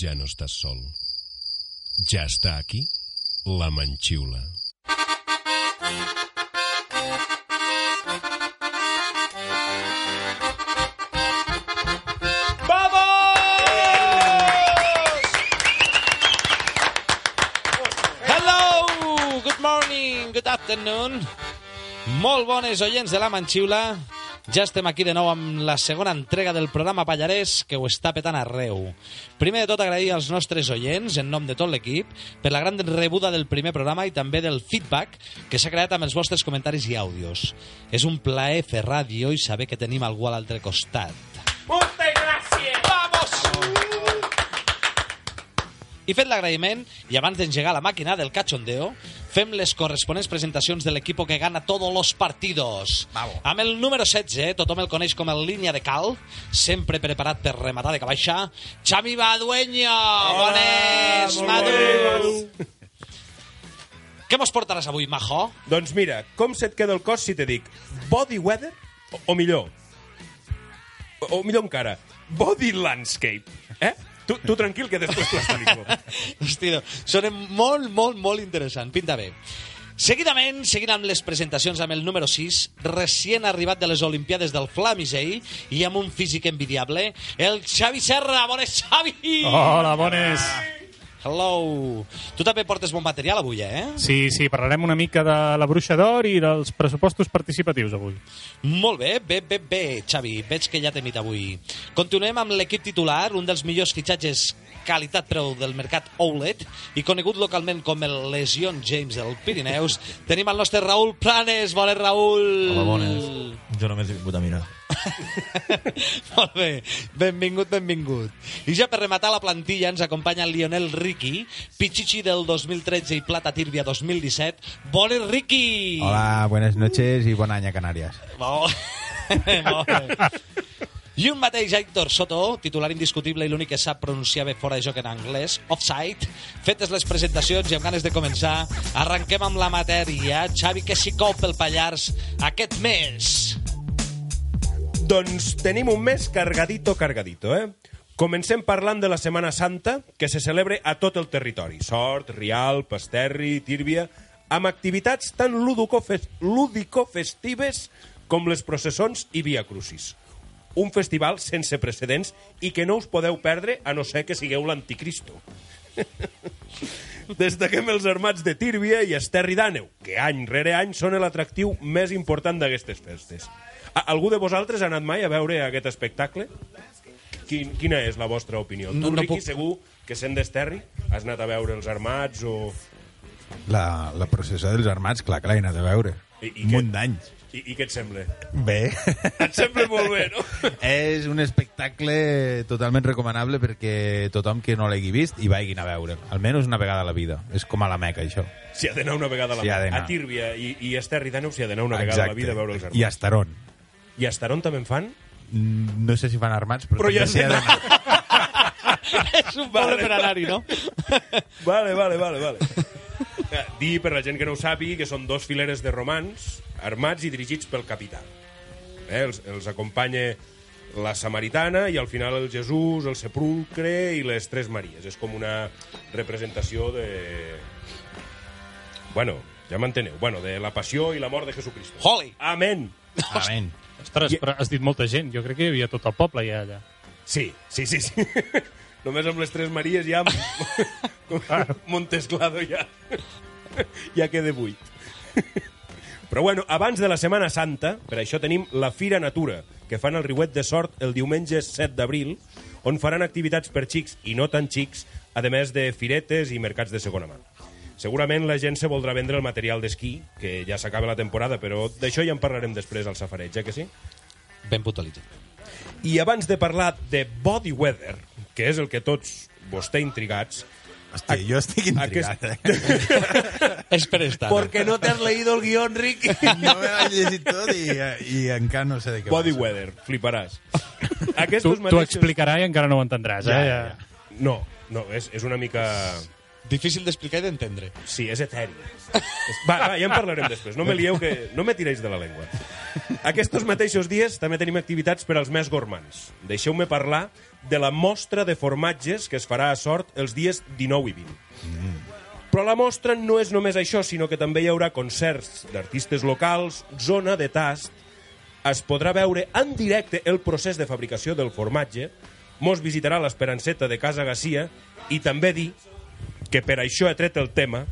Ya no estás sol. Ya está aquí la manchiula. Hello! Good morning, good afternoon. Molt bones oients de la Manxiula. Ja estem aquí de nou amb la segona entrega del programa Pallarès, que ho està petant arreu. Primer de tot, agrair als nostres oients, en nom de tot l'equip, per la gran rebuda del primer programa i també del feedback que s'ha creat amb els vostres comentaris i àudios. És un plaer fer ràdio i saber que tenim algú a l'altre costat. Moltes I fet l'agraïment, i abans d'engegar la màquina del cachondeo, fem les corresponents presentacions de l'equip que gana tots los partidos. Bravo. Amb el número 16, tothom el coneix com el línia de cal, sempre preparat per rematar de cabaixa, Xavi Badueño! Bones, madurs! Què mos portaràs avui, majo? Doncs mira, com se't queda el cos si te dic body weather o, o millor? O, o millor encara, body landscape. Eh? Tu, tu tranquil, que després t'ho explico. Hòstia, sona molt, molt, molt interessant. Pinta bé. Seguidament, seguint amb les presentacions amb el número 6, recient arribat de les Olimpiades del Flamisell i amb un físic envidiable, el Xavi Serra. Bones, Xavi! Hola, bones. Hello. Tu també portes bon material avui, eh? Sí, sí, parlarem una mica de la Bruixa d'Or i dels pressupostos participatius avui. Molt bé, bé, bé, bé, Xavi. Veig que ja t'he mit avui. Continuem amb l'equip titular, un dels millors fitxatges qualitat-preu del mercat Oulet i conegut localment com el Lesion James del Pirineus. Tenim el nostre Raül Planes. Bones, Raül! Hola, bones. Jo només he vingut a mirar. Molt bé, benvingut, benvingut. I ja per rematar la plantilla ens acompanya el Lionel Ricky, Pichichi del 2013 i Plata Tírbia 2017. Bones, Ricky! Hola, buenas noches y buen año a Canarias. Molt Molt bé. I un mateix Héctor Soto, titular indiscutible i l'únic que sap pronunciar bé fora de joc en anglès, offside. Fetes les presentacions i amb ganes de començar, arrenquem amb la matèria. Xavi, que s'hi cou pel Pallars aquest mes? Doncs tenim un mes cargadito, cargadito, eh? Comencem parlant de la Setmana Santa, que se celebre a tot el territori. Sort, Rial, Pasterri, Tírbia, amb activitats tan lúdico-fes- lúdico-festives com les processons i Via Crucis. Un festival sense precedents i que no us podeu perdre a no ser que sigueu l'anticristo. Destaquem els armats de Tírbia i Esterri d'Àneu, que any rere any són l'atractiu més important d'aquestes festes. A algú de vosaltres ha anat mai a veure aquest espectacle? Quin, quina és la vostra opinió? No- tu, no Riqui, puc- segur que sent d'Esterri has anat a veure els armats o... La, la processó dels armats, clar que l'he anat a veure. I- i un munt d'anys. I, I què et sembla? Bé. Et sembla molt bé, no? És un espectacle totalment recomanable perquè tothom que no l'hagi vist hi vagin a veure. Almenys una vegada a la vida. És com a la Meca, això. S'hi ha d'anar una vegada a la d'anar. A Tírbia i, i Esterri d'Àneu s'hi ha d'anar una vegada a la vida a veure els armats. I a Estaron. I a Estaron també en fan? Mm, No sé si fan armats, però, Però ja d'anar. És un poble per anar-hi, no? Vale, vale, vale, vale. Eh, Dir, per la gent que no ho sàpiga, que són dos fileres de romans armats i dirigits pel capità. Eh, els, els acompanya la Samaritana i al final el Jesús, el Sepulcre i les Tres Maries. És com una representació de... Bueno, ja m'enteneu. Bueno, de la passió i la mort de Jesucristo. Holy! Amén! Amén. Ostres, I- però has dit molta gent. Jo crec que hi havia tot el poble ja allà. Sí, sí, sí, sí. Només amb les Tres Maries ja... Montesclado ja... ja queda buit. Però bueno, abans de la Setmana Santa, per això tenim la Fira Natura, que fan el Riuet de Sort el diumenge 7 d'abril, on faran activitats per xics i no tan xics, a més de firetes i mercats de segona mà. Segurament la gent se voldrà vendre el material d'esquí, que ja s'acaba la temporada, però d'això ja en parlarem després al safareig, ja que sí? Ben puntualitzat. I abans de parlar de Body Weather, que és el que tots vos té intrigats, Hòstia, jo estic intrigat, Aquest- eh? És per estar. Porque no te has leído el guión, Ricky. No me l'he llegit tot i, i encara no sé de què Body va. Weather, fliparàs. Tu, Aquestos tu explicarà i encara no ho entendràs, Ja, eh? ja, ja. No, no, és, és una mica... Difícil d'explicar i d'entendre. Sí, és eteri. Va, va, ja en parlarem després. No me lieu que... No me tiréis de la llengua. Aquests mateixos dies també tenim activitats per als més gormans. Deixeu-me parlar de la mostra de formatges que es farà a Sort els dies 19 i 20. Però la mostra no és només això, sinó que també hi haurà concerts d'artistes locals, zona de tast, es podrà veure en directe el procés de fabricació del formatge, mos visitarà l'Esperanceta de Casa Garcia i també dir que per això he tret el tema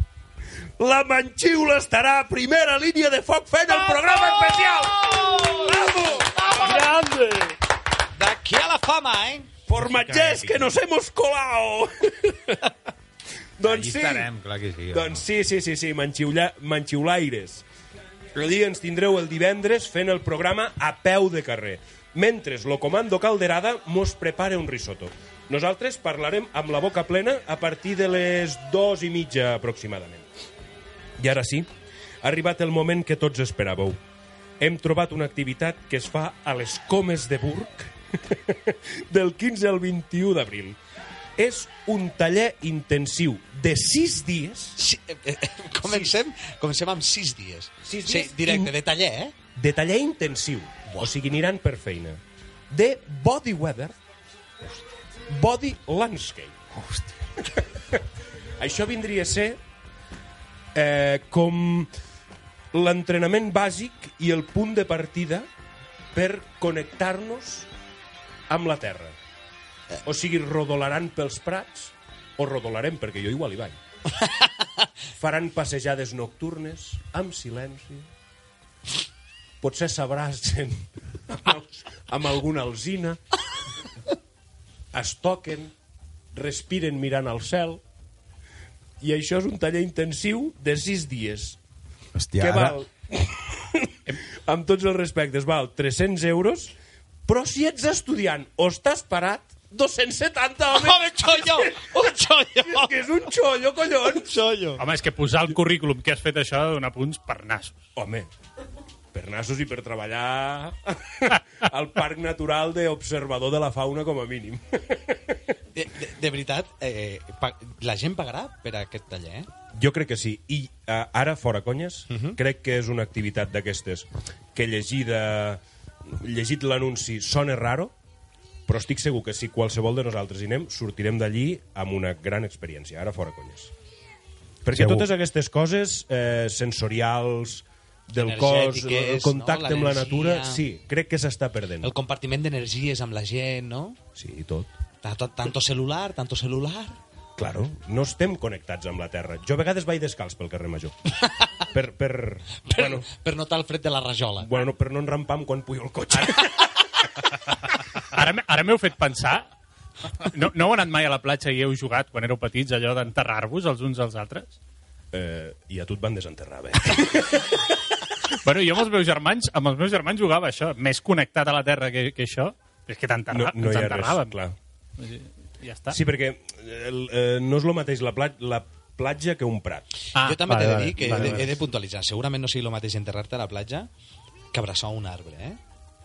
la Manxiula estarà a primera línia de foc fent el programa especial! Bravo! D'aquí a la fama, eh? Formatgers que nos hemos colado! doncs sí, estarem, clar que sí. doncs sí, sí, sí, sí, manxiula, manxiulaires. Allí ens tindreu el divendres fent el programa a peu de carrer. Mentre lo comando Calderada mos prepara un risotto. Nosaltres parlarem amb la boca plena a partir de les dues i mitja aproximadament. I ara sí, ha arribat el moment que tots esperàveu. Hem trobat una activitat que es fa a les Comes de Burg del 15 al 21 d'abril. És un taller intensiu de 6 dies Sí, eh, eh, comencem, comencem amb sis dies. Sis Sí, dies directe, in- de taller, eh? de taller intensiu, o sigui, aniran per feina, de body weather, body landscape. Hòstia. Això vindria a ser eh, com l'entrenament bàsic i el punt de partida per connectar-nos amb la Terra. O sigui, rodolaran pels prats, o rodolarem, perquè jo igual hi vaig. Faran passejades nocturnes, amb silenci, potser s'abracen amb, amb alguna alzina, es toquen, respiren mirant al cel, i això és un taller intensiu de sis dies, Hòstia, que ara... val, amb tots els respectes, val 300 euros, però si ets estudiant o estàs parat, 270, home! Home, xollo! Un xollo! És que és un xollo, collons! xollo! Home, és que posar al currículum que has fet això donar punts per nassos. Home, per nassos i per treballar al Parc Natural d'Observador de la Fauna com a mínim. De, de, de veritat, eh, pa, la gent pagarà per aquest taller, eh? Jo crec que sí. I uh, ara, fora conyes, uh -huh. crec que és una activitat d'aquestes que llegida, llegit l'anunci sona raro, però estic segur que si qualsevol de nosaltres hi anem, sortirem d'allí amb una gran experiència. Ara, fora conyes. Perquè Segur. totes aquestes coses eh, sensorials, del cos, el contacte no? amb la natura, sí, crec que s'està perdent. El compartiment d'energies amb la gent, no? Sí, tot. Tanto, tanto celular, tanto celular... Claro, no estem connectats amb la Terra. Jo a vegades vaig descalç pel carrer Major. per, per, Per, bueno, per notar el fred de la rajola. bueno, per no enrampar quan pujo el cotxe. Ara, ara m'heu fet pensar... No, no heu anat mai a la platja i heu jugat, quan éreu petits, allò d'enterrar-vos els uns als altres? eh, I a tu et van desenterrar, bé. Bueno, jo amb els meus germans, amb els meus germans jugava això, més connectat a la terra que, que això. És que No, t'enterra, no ens hi ha res, enterràvem. clar. Ja està. Sí, perquè el, eh, no és el mateix la, pla la platja que un prat. Ah, jo també vale, t'he de vale, dir que vale, he, de, vale. he de puntualitzar. Segurament no sigui el mateix enterrar-te a la platja que abraçar un arbre, eh?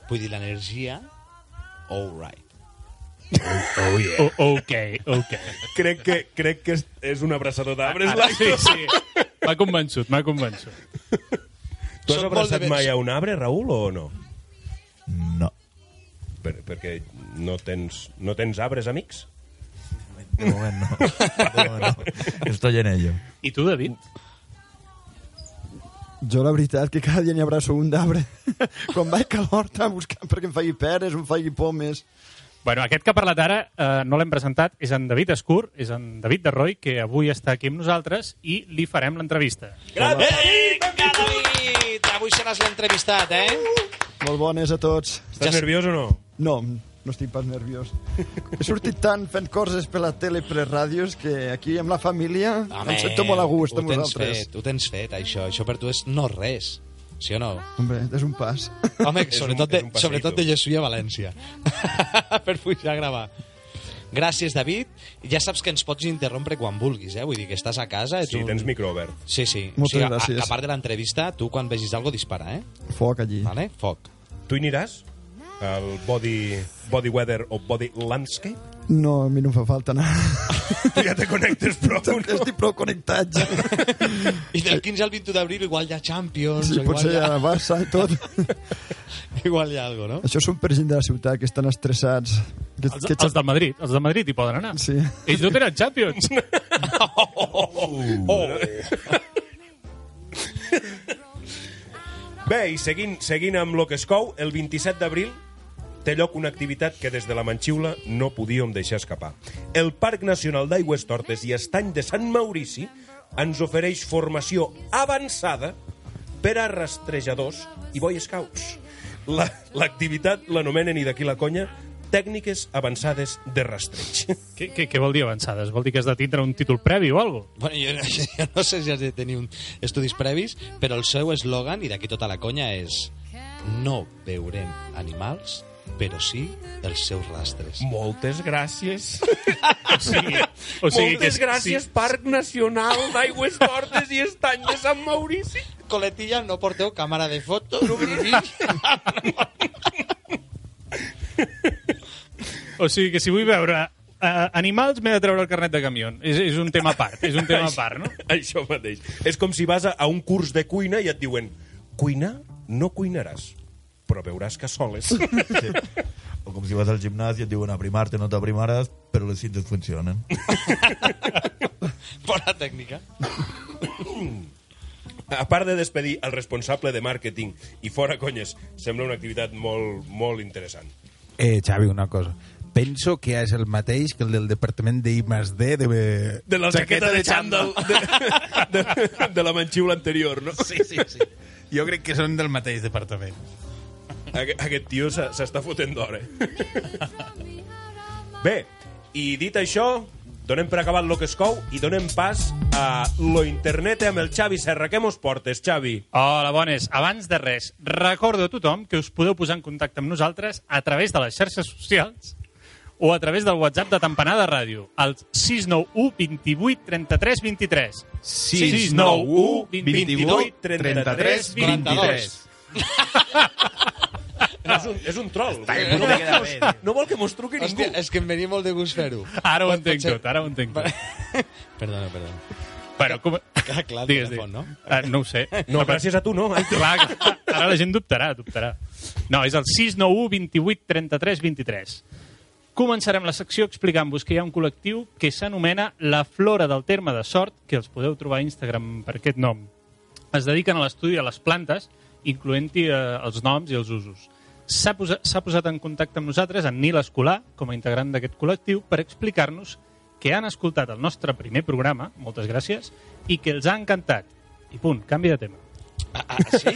Vull dir, l'energia... All right. Oh, yeah. oh, ok, ok. Crec que, crec que és, és un abraçador d'arbres. Ara, la- sí, sí. M'ha convençut, m'ha convençut. Tu has abraçat de mai a un arbre, Raül, o no? No. Per, perquè no tens, no tens arbres, amics? De moment no. De moment no. Estoy en ello. I tu, David? Jo la veritat que cada dia n'hi abraço un d'arbre. Quan vaig a l'horta buscant perquè em faci peres, em faci pomes... Bueno, aquest que ha parlat ara eh, no l'hem presentat, és en David Escur, és en David de Roy, que avui està aquí amb nosaltres i li farem l'entrevista. David! Avui seràs l'entrevistat, eh? Molt bones a tots. Estàs Ja- nerviós o no? No, no estic pas nerviós. He sortit tant fent coses per la tele i per les ràdios que aquí amb la família em sento molt a gust amb vosaltres. fet, ho tens fet, això. Això per tu és no res. Sí o no? Hombre, és un pas. Home, sobretot, un- de, un sobretot de Jesús a València. per pujar a gravar. Gràcies, David. Ja saps que ens pots interrompre quan vulguis, eh? Vull dir que estàs a casa... Ets Sí, un... tens micro obert. Sí, sí. Moltes o sigui, a- gràcies. A, a part de l'entrevista, tu quan vegis algo dispara, eh? Foc allí. Vale? Foc. Tu hi aniràs? El body, body weather o body landscape? No, a mi no em fa falta anar. Tu ja te connectes prou, no? Estic prou connectat ja. I del 15 al 21 d'abril igual hi ha Champions, Sí, potser hi ja ha, Barça i tot. igual hi ha algo, no? Això són per gent de la ciutat que estan estressats. Que, Els, que els del Madrid, els del Madrid hi poden anar. Sí. Ells no tenen Champions. Bé, i seguint, seguint amb lo que es cou, el 27 d'abril té lloc una activitat que des de la Manxiula no podíem deixar escapar. El Parc Nacional d'Aigües Tortes i Estany de Sant Maurici ens ofereix formació avançada per a rastrejadors i boy scouts. La- L'activitat la, l'anomenen, i d'aquí la conya, tècniques avançades de rastreig. què, què, què vol dir avançades? Vol dir que has de tindre un títol previ o alguna Bueno, jo, no- jo no sé si has de tenir un estudis previs, però el seu eslògan, i d'aquí tota la conya, és no veurem animals, però sí els seus rastres. Moltes gràcies. O sigui, o sigui Moltes gràcies, Parc Nacional d'Aigües Tortes i Estany de Sant Maurici. Coletilla, no porteu càmera de foto, no O sigui que si vull veure uh, animals m'he de treure el carnet de camió. És, és un tema a part, és un tema a part, no? Això mateix. És com si vas a, a un curs de cuina i et diuen cuinar no cuinaràs, però veuràs cassoles. Sí. O com si vas al gimnàs i et diuen aprimar-te, no t'aprimaràs, però les cintes funcionen. Bona tècnica. a part de despedir el responsable de màrqueting i fora conyes, sembla una activitat molt, molt interessant. Eh, Xavi, una cosa. Penso que és el mateix que el del departament de I+D de... De la jaqueta de xandall de, de, de la manxiula anterior, no? Sí, sí, sí. Jo crec que són del mateix departament. Aquest, aquest tio se- s'està fotent d'hora. Bé, i dit això, donem per acabat lo que es cou i donem pas a lo internet amb el Xavi Serra. Què mos portes, Xavi? Hola, bones. Abans de res, recordo a tothom que us podeu posar en contacte amb nosaltres a través de les xarxes socials o a través del WhatsApp de Tampanada Ràdio, al 691 28 33 23. 691 28 33 23. És un, és un troll. Està bé, no, vol queda bé. no vol que mos truqui Hòstia, ningú. és que em venia molt de gust fer-ho. Ara ho Pot- entenc potser- tot, ara ho entenc tot. Perdona, perdona. Bueno, com... Clar, clar, el Digues, telèfon, digues. no? Uh, no ho sé. No, gràcies a tu, no. Ai, Clar, clar, ara la gent dubtarà, dubtarà. No, és el 691 28 33 23. Començarem la secció explicant-vos que hi ha un col·lectiu que s'anomena La Flora del Terme de Sort, que els podeu trobar a Instagram per aquest nom. Es dediquen a l'estudi de les plantes, incloent-hi eh, els noms i els usos. S'ha posa, s'ha posat en contacte amb nosaltres en Nil Escolar, com a integrant d'aquest col·lectiu, per explicar-nos que han escoltat el nostre primer programa, moltes gràcies, i que els ha encantat. I punt, canvi de tema. Ah, ah, sí?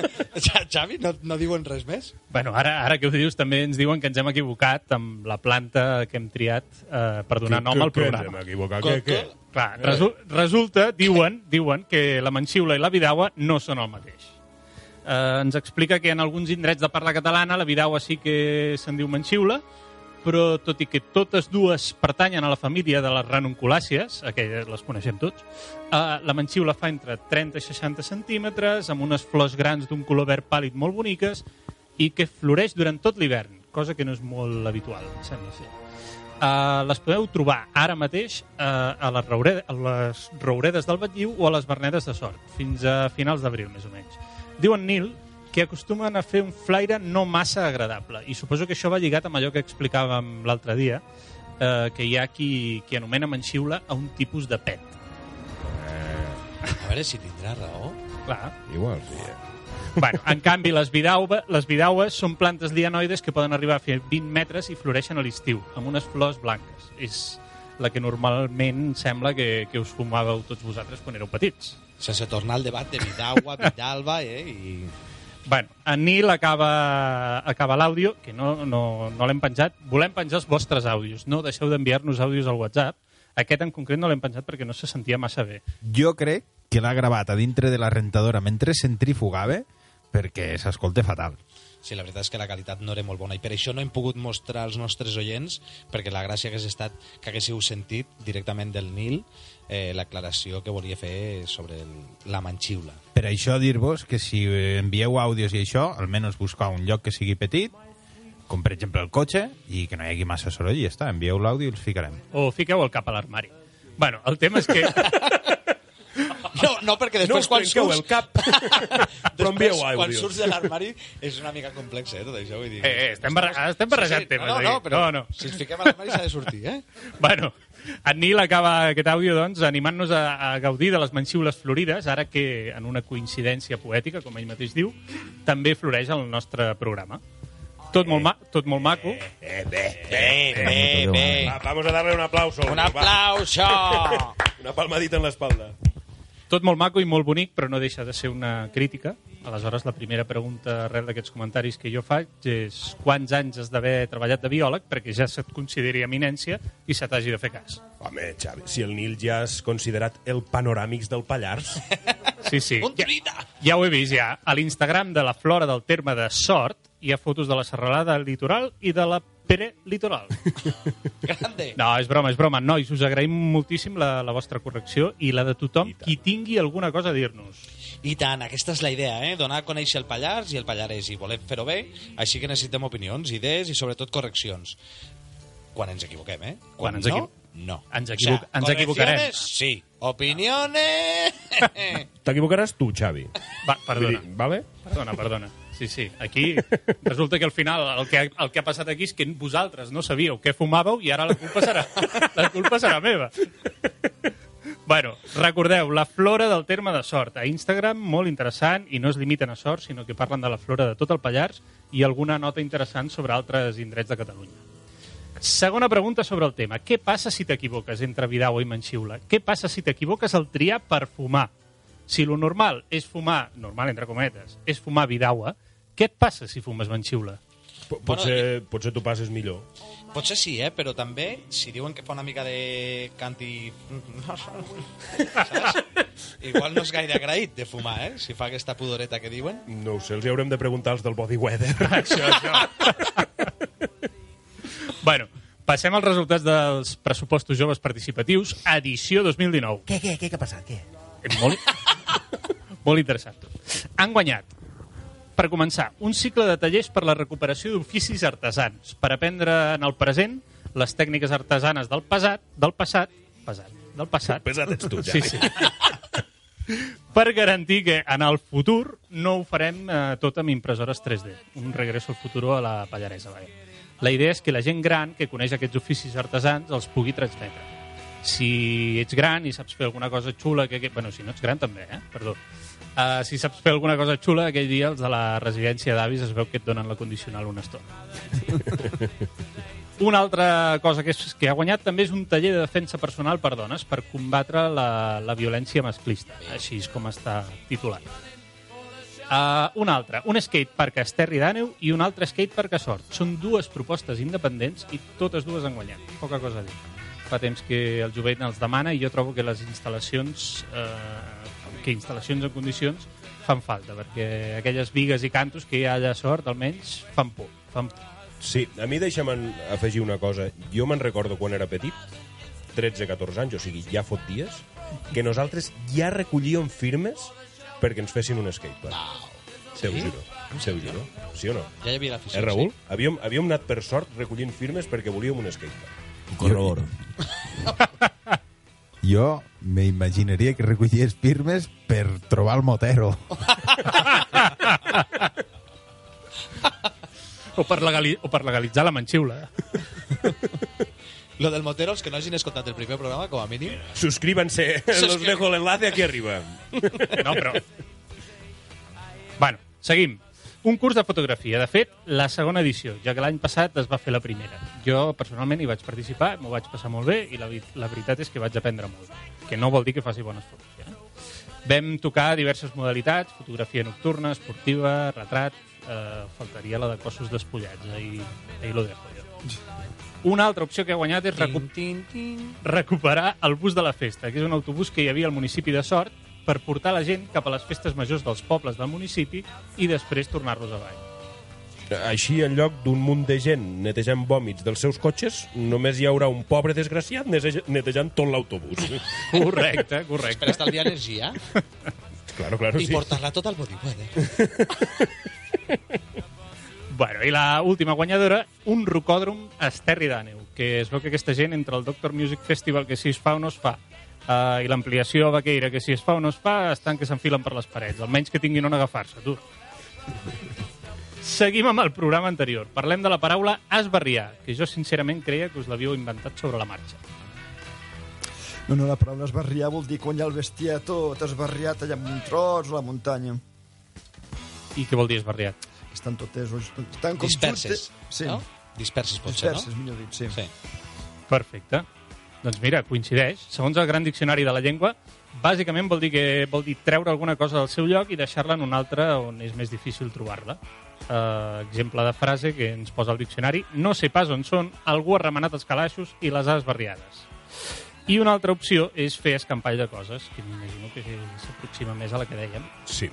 Xavi, no, no diuen res més? Bueno, ara, ara que ho dius, també ens diuen que ens hem equivocat amb la planta que hem triat eh, per donar nom al programa. M'he equivocat. Co- Què, què? co- Clar, resu resulta, diuen, diuen que la manxiula i la vidaua no són el mateix. Eh, ens explica que en alguns indrets de parla catalana la vidaua sí que se'n diu manxiula, però tot i que totes dues pertanyen a la família de les ranunculàcies, aquelles les coneixem tots, eh, la manxiula fa entre 30 i 60 centímetres, amb unes flors grans d'un color verd pàl·lid molt boniques i que floreix durant tot l'hivern, cosa que no és molt habitual, sembla ser. Uh, les podeu trobar ara mateix uh, a, les roure- a les rouredes del Batlliu o a les Vernedes de Sort, fins a finals d'abril, més o menys. Diuen Nil que acostumen a fer un flaire no massa agradable, i suposo que això va lligat amb allò que explicàvem l'altre dia, uh, que hi ha qui, qui anomena manxiula a un tipus de pet. A veure si tindrà raó. Clar. Igual, sí. eh? Bueno, en canvi, les, vidauba, les vidaues són plantes lianoides que poden arribar a fer 20 metres i floreixen a l'estiu, amb unes flors blanques. És la que normalment sembla que, que us fumàveu tots vosaltres quan éreu petits. Sense tornar al debat de Vidagua, Vidalba, eh? I... Bueno, en Nil acaba, acaba l'àudio, que no, no, no l'hem penjat. Volem penjar els vostres àudios. No deixeu d'enviar-nos àudios al WhatsApp. Aquest en concret no l'hem penjat perquè no se sentia massa bé. Jo crec que l'ha gravat a dintre de la rentadora mentre centrifugava perquè s'escolta fatal. Sí, la veritat és que la qualitat no era molt bona i per això no hem pogut mostrar als nostres oients perquè la gràcia hagués estat que haguéssiu sentit directament del Nil eh, l'aclaració que volia fer sobre el, la manxiula. Per això dir-vos que si envieu àudios i això, almenys buscar un lloc que sigui petit, com per exemple el cotxe, i que no hi hagi massa soroll i ja està, envieu l'àudio i els ficarem. O fiqueu el cap a l'armari. Bueno, el tema és que... No, no perquè No després us quan surts... el cap, però envieu Després, quan surts de l'armari és una mica complex, eh, tot això. Vull dir... Eh, eh, estem barre- estem barrejant temes No, no, aquí. no, però No, no. si ens fiquem a l'armari s'ha de sortir, eh? Bueno, en Nil acaba aquest àudio doncs, animant-nos a, a gaudir de les manxiules florides, ara que, en una coincidència poètica, com ell mateix diu, també floreix el nostre programa. Tot molt, ma tot molt maco. Eh, bé, Bé, bé, bé. Va, vamos a darle un aplauso. Un aplauso! Una palmadita en l'espalda. Tot molt maco i molt bonic, però no deixa de ser una crítica. Aleshores, la primera pregunta arrel d'aquests comentaris que jo faig és quants anys has d'haver treballat de biòleg perquè ja se't consideri eminència i se t'hagi de fer cas. Home, Xavi, si el Nil ja és considerat el panoràmics del Pallars, Sí, sí. Ja, ja ho he vist, ja. A l'Instagram de la Flora del terme de Sort hi ha fotos de la serralada litoral i de la Pere Litoral. Grande! No, és broma, és broma. Nois, us agraïm moltíssim la, la vostra correcció i la de tothom qui tingui alguna cosa a dir-nos. I tant, aquesta és la idea, eh? Donar a conèixer el Pallars i el Pallarès i volem fer-ho bé, així que necessitem opinions, idees i sobretot correccions. Quan ens equivoquem, eh? Quan ens no, no. Ens equivo- ens equivocarem. Sí. Opiniones... t'equivocaràs tu, Xavi. Va, perdona. Dir, vale? Perdona, perdona. Sí, sí. Aquí resulta que al final el que, el que ha passat aquí és que vosaltres no sabíeu què fumàveu i ara la culpa serà, la culpa serà meva. Bueno, recordeu, la flora del terme de sort. A Instagram, molt interessant, i no es limiten a sort, sinó que parlen de la flora de tot el Pallars i alguna nota interessant sobre altres indrets de Catalunya. Segona pregunta sobre el tema. Què passa si t'equivoques entre Vidaua i Manxiula? Què passa si t'equivoques al triar per fumar? Si lo normal és fumar, normal entre cometes, és fumar Vidaua, què et passa si fumes Manxiula? P potser, potser tu passes millor. Potser sí, eh? Però també, si diuen que fa una mica de canti... Saps? Igual no és gaire agraït de fumar, eh? Si fa aquesta pudoreta que diuen. No ho sé, els hi haurem de preguntar als del Body Weather. Això, això. bueno, passem als resultats dels pressupostos joves participatius, edició 2019. Què, què, què, què ha passat? Què? Molt, molt interessant. Han guanyat, per començar, un cicle de tallers per la recuperació d'oficis artesans, per aprendre en el present les tècniques artesanes del passat, del passat, passat, del passat, Pesat ets tu, Sí, Xavi. sí. per garantir que en el futur no ho farem eh, tot amb impressores 3D. Un regreso al futur a la Pallaresa. Vaja. La idea és que la gent gran que coneix aquests oficis artesans els pugui transmetre. Si ets gran i saps fer alguna cosa xula... Que, que, bueno, si no ets gran també, eh? Perdó. Uh, si saps fer alguna cosa xula, aquell dia els de la residència d'avis es veu que et donen la condicional una estona. Una altra cosa que, és, que ha guanyat també és un taller de defensa personal per dones per combatre la, la violència masclista, així és com està titulat. Uh, un altre, un skatepark a Esterri d'Àneu i un altre skatepark a Sort. Són dues propostes independents i totes dues han guanyat. Poca cosa a dir. Fa temps que el jovent els demana i jo trobo que les instal·lacions, eh, que instal·lacions en condicions fan falta, perquè aquelles vigues i cantos que hi ha allà Sort, almenys, fan por. Fan por. Sí, a mi deixa'm afegir una cosa. Jo me'n recordo quan era petit, 13-14 anys, o sigui, ja fot dies, que nosaltres ja recollíem firmes perquè ens fessin un skatepark. Te ho juro, te ho juro. Sí o no? Ja hi havia l'afició. Eh, Raül? Havíem, havíem anat per sort recollint firmes perquè volíem un skatepark. Corroboro. Jo m'imaginaria que recollies firmes per trobar el motero. O per, legali o per legalitzar la manxiula. Lo del motero, els que no hagin escoltat el primer programa, com a mínim, Suscríbanse, los dejo el enlace aquí arriba. No, però... Bueno, seguim. Un curs de fotografia. De fet, la segona edició, ja que l'any passat es va fer la primera. Jo, personalment, hi vaig participar, m'ho vaig passar molt bé i la, la veritat és que vaig aprendre molt. Que no vol dir que faci bones fotos. Ja? Vam tocar diverses modalitats, fotografia nocturna, esportiva, retrat... Eh, faltaria la de cossos despullats. Ahí, ahí lo dejo jo. Una altra opció que ha guanyat és recu tin, tin, tin. recuperar el bus de la festa, que és un autobús que hi havia al municipi de Sort per portar la gent cap a les festes majors dels pobles del municipi i després tornar-los avall. Així, en lloc d'un munt de gent netejant vòmits dels seus cotxes, només hi haurà un pobre desgraciat netejant tot l'autobús. Correcte, correcte. Per estalviar energia claro, claro, i sí. portar-la tot al eh? Bueno, i la última guanyadora, un rocòdrom a Esterri d'Àneu, que es veu que aquesta gent, entre el Doctor Music Festival, que si es fa o no es fa, uh, i l'ampliació a Vaqueira, que si es fa o no es fa, estan que s'enfilen per les parets, almenys que tinguin on agafar-se, tu. Seguim amb el programa anterior. Parlem de la paraula esbarriar, que jo sincerament creia que us l'havíeu inventat sobre la marxa. No, no, la paraula esbarriar vol dir quan hi ha el bestiar tot esbarriat allà amb un tros a la muntanya. I què vol dir esbarriat? Estan totes... Estan com Disperses, juntes- Sí, no? Disperses, pot ser, disperses, no? millor dit, sí. Sí. Perfecte. Doncs mira, coincideix. Segons el Gran Diccionari de la Llengua, bàsicament vol dir que vol dir treure alguna cosa del seu lloc i deixar-la en un altre on és més difícil trobar-la. Uh, exemple de frase que ens posa el diccionari. No sé pas on són, algú ha remenat els calaixos i les ha esbarriades. I una altra opció és fer escampall de coses, que m'imagino que s'aproxima més a la que dèiem. Sí.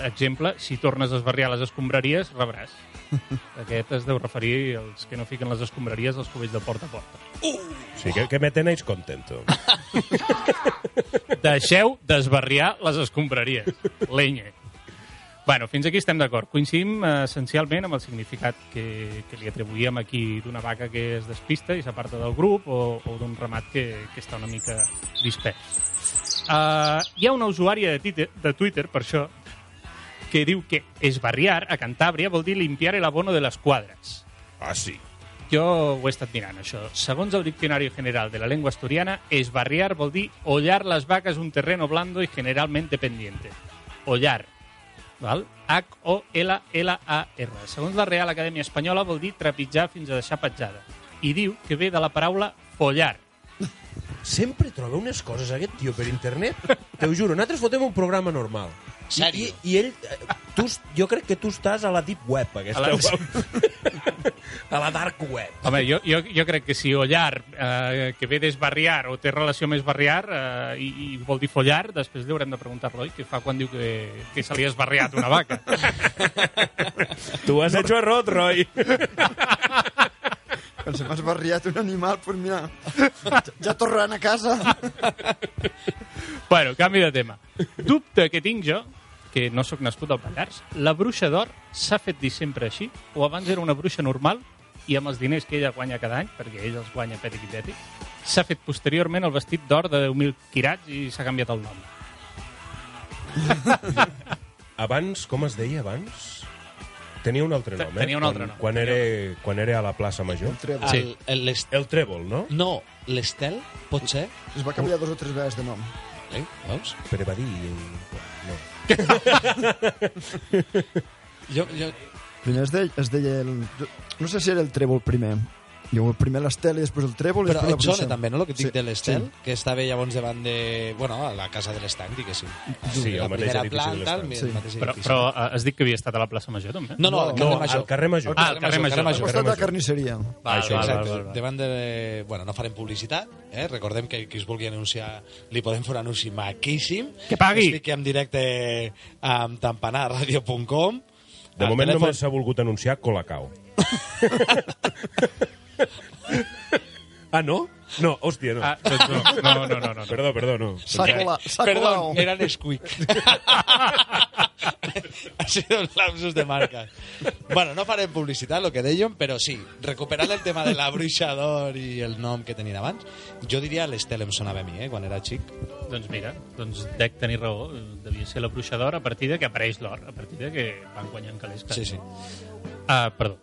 Exemple, si tornes a esbarriar les escombraries, rebràs. Aquest es deu referir als que no fiquen les escombraries als cubells de porta a porta. Sí, que, que me tenéis contento. Deixeu d'esbarriar les escombraries. Lenye. Bueno, fins aquí estem d'acord. Coincidim eh, essencialment amb el significat que, que li atribuïem aquí d'una vaca que es despista i s'aparta del grup o, o d'un ramat que, que està una mica dispers. Uh, hi ha una usuària de Twitter, de Twitter, per això, que diu que esbarriar a Cantàbria vol dir limpiar el abono de les quadres. Ah, sí. Jo ho he estat mirant, això. Segons el Diccionari General de la Lengua Asturiana, esbarriar vol dir hollar las vacas un terreno blando y generalmente pendiente. Hollar. Val? H-O-L-L-A-R. Segons la Real Acadèmia Espanyola vol dir trepitjar fins a deixar petjada. I diu que ve de la paraula follar. Sempre troba unes coses, aquest tio, per internet. Te ho juro, nosaltres fotem un programa normal. I, Sèrio? i, i ell, eh, tu, jo crec que tu estàs a la deep web, aquesta. A la- web. a la dark web. Home, jo, jo, jo crec que si hollar, eh, que ve d'esbarriar o té relació amb esbarriar eh, i, i vol dir follar, després li haurem de preguntar a l'Oi què fa quan diu que, que se li ha esbarriat una vaca. Tu has hecho error, Roy. Quan se m'ha esbarriat un animal, pues mira, ja, ja tornant a casa. bueno, canvi de tema. Dubte que tinc jo, que no sóc nascut al Pallars, la bruixa d'or s'ha fet dir sempre així? O abans era una bruixa normal i amb els diners que ella guanya cada any, perquè ella els guanya pètic i pètic, s'ha fet posteriorment el vestit d'or de 10.000 quirats i s'ha canviat el nom. Abans, com es deia abans? Tenia un altre nom, eh? tenia un altre quan, nom. Quan era, quan era a la plaça Major. Trèvol. Sí. El, el, El Trèvol, no? no, l'Estel, pot ser? Es va canviar dos o tres vegades de nom. Eh? Veus? Però va dir... Jo, jo, Primer es deia, es deia el, no sé si era el trèvol primer. Jo, el primer l'estel i després el trèvol i però després la et sona bruixa. també, no?, el que dic Sí, de l'Estel, sí. que estava llavors davant de... Bueno, a la casa de l'estanc, diguéssim. Sí, la el mateix primera edifici de planta, el, l'estanc. el Sí. mateix Però, edifici. però eh, has dit que havia estat a la plaça Major, també? No, no, al carrer No, Major. al carrer Major. Ah, al carrer Major. Al costat de la carnisseria. Val, Això, val, Exacte, val, val, val. davant de... Bueno, no farem publicitat, eh? Recordem que qui es vulgui anunciar li podem fer un anunci maquíssim. Que pagui. Estic en directe amb tampanarradio.com. De moment només s'ha volgut anunciar Colacao. ah, no? No, hòstia, no. Ah, doncs no, no, no, no, no. Perdó, perdó, no. S'ha colat, s'ha Perdó, era Nesquik. ha sido un lapsus de marca. Bueno, no farem publicitat, el que dèiem, però sí, recuperant el tema de la bruixador i el nom que tenien abans, jo diria l'Estel em sonava a mi, eh, quan era xic. Doncs mira, doncs dec tenir raó. Devia ser la bruixa d'or a partir de que apareix l'or, a partir de que van guanyant calés. Sí, sí. Ah, perdó.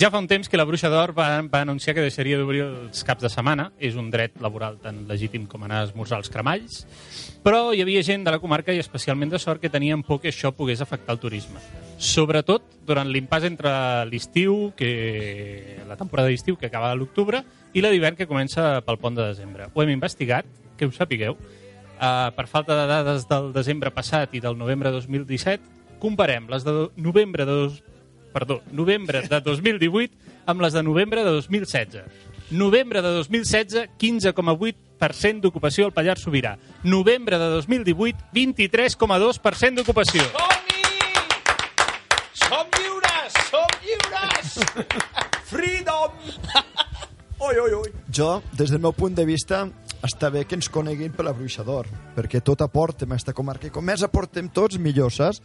Ja fa un temps que la Bruixa d'Or va, va anunciar que deixaria d'obrir els caps de setmana. És un dret laboral tan legítim com anar a esmorzar als cremalls. Però hi havia gent de la comarca, i especialment de sort, que tenien por que això pogués afectar el turisme. Sobretot durant l'impàs entre l'estiu, que la temporada d'estiu que acaba a l'octubre, i la d'hivern que comença pel pont de desembre. Ho hem investigat, que ho sapigueu. Uh, per falta de dades del desembre passat i del novembre 2017, comparem les de novembre de perdó, novembre de 2018 amb les de novembre de 2016. Novembre de 2016, 15,8 23% d'ocupació al Pallars Sobirà. Novembre de 2018, 23,2% d'ocupació. Som-hi! Som lliures! Som lliures! Freedom! Oi, oi, oi. Jo, des del meu punt de vista, està bé que ens coneguin per la Bruixador, perquè tot aportem a aquesta comarca, i com més aportem tots, millor, saps?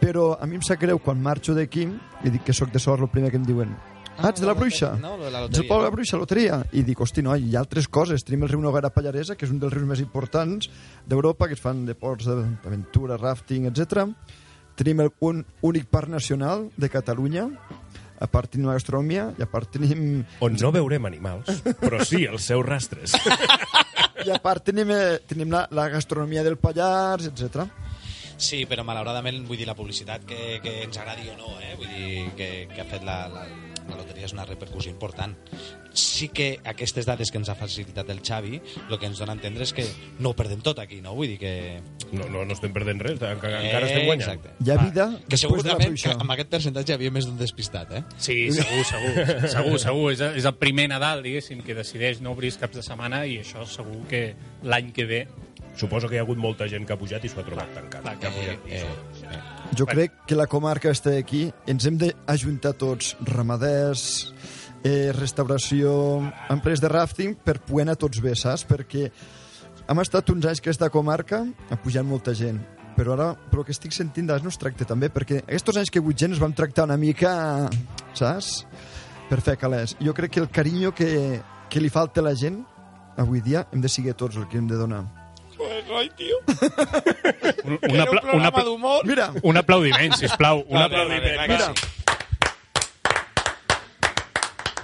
Però a mi em sap greu quan marxo d'aquí, i dic que sóc de sort, el primer que em diuen Ah, ets de la Bruixa? No, de la Ets loteria. poble de la Bruixa, loteria? I dic, hosti, no, hi ha altres coses. Tenim el riu Noguera Pallaresa, que és un dels rius més importants d'Europa, que es fan deports d'aventura, rafting, etc. Tenim el un únic parc nacional de Catalunya, a part tenim la gastronomia, i a part tenim On no veurem animals, però sí els seus rastres. I a part tenim, eh, tenim la, la gastronomia del Pallars, etc. Sí, però malauradament, vull dir, la publicitat que, que ens agradi o no, eh? vull dir, que, que ha fet la, la, la loteria és una repercussió important. Sí que aquestes dades que ens ha facilitat el Xavi, el que ens dona a entendre és que no ho perdem tot aquí, no? Vull dir que... No, no, no estem perdent res, encara, encara estem guanyant. Exacte. Hi ha Va, vida Que després segur de la també que pluja. amb aquest percentatge hi havia més d'un despistat, eh? Sí, segur, segur, segur, segur. És, és el primer Nadal, diguéssim, que decideix no obrir caps de setmana i això segur que l'any que ve... Suposo que hi ha hagut molta gent que ha pujat i s'ho ha trobat tancat. clar, que ha Eh, pujat eh, eh. Jo crec que la comarca està aquí. Ens hem d'ajuntar tots, ramaders, eh, restauració, empreses de rafting, per poder anar tots bé, saps? Perquè hem estat uns anys que aquesta comarca ha pujat molta gent. Però ara, pel que estic sentint, d'ara no es tracta també, perquè aquests anys que hagut gent es vam tractar una mica, saps? Per fer calés. Jo crec que el carinyo que, que li falta a la gent avui dia hem de seguir tots el que hem de donar. Pues, oi, tio. Un, un, un apla un, programa d'humor. Mira, un aplaudiment, sisplau. Un Vale, aplaudiment. vale, va, Mira.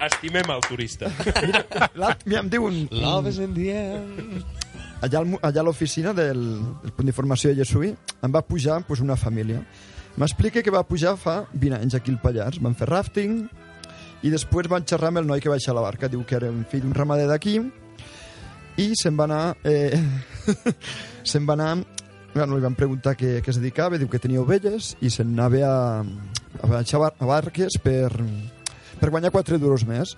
Estimem el turista. l'alt- mira, em diuen... Love is in the end. allà, al allà a l'oficina del, del punt d'informació de Jessuí em va pujar pues, una família. M'explica que va pujar fa 20 anys aquí al Pallars. Van fer rafting i després van xerrar amb el noi que va baixar la barca. Diu que era un fill d'un ramader d'aquí i se'n va anar... Eh, se'n va anar... Bueno, li van preguntar què, què es dedicava, diu que tenia ovelles i se'n anava a, a baixar a barques per, per guanyar 4 duros més.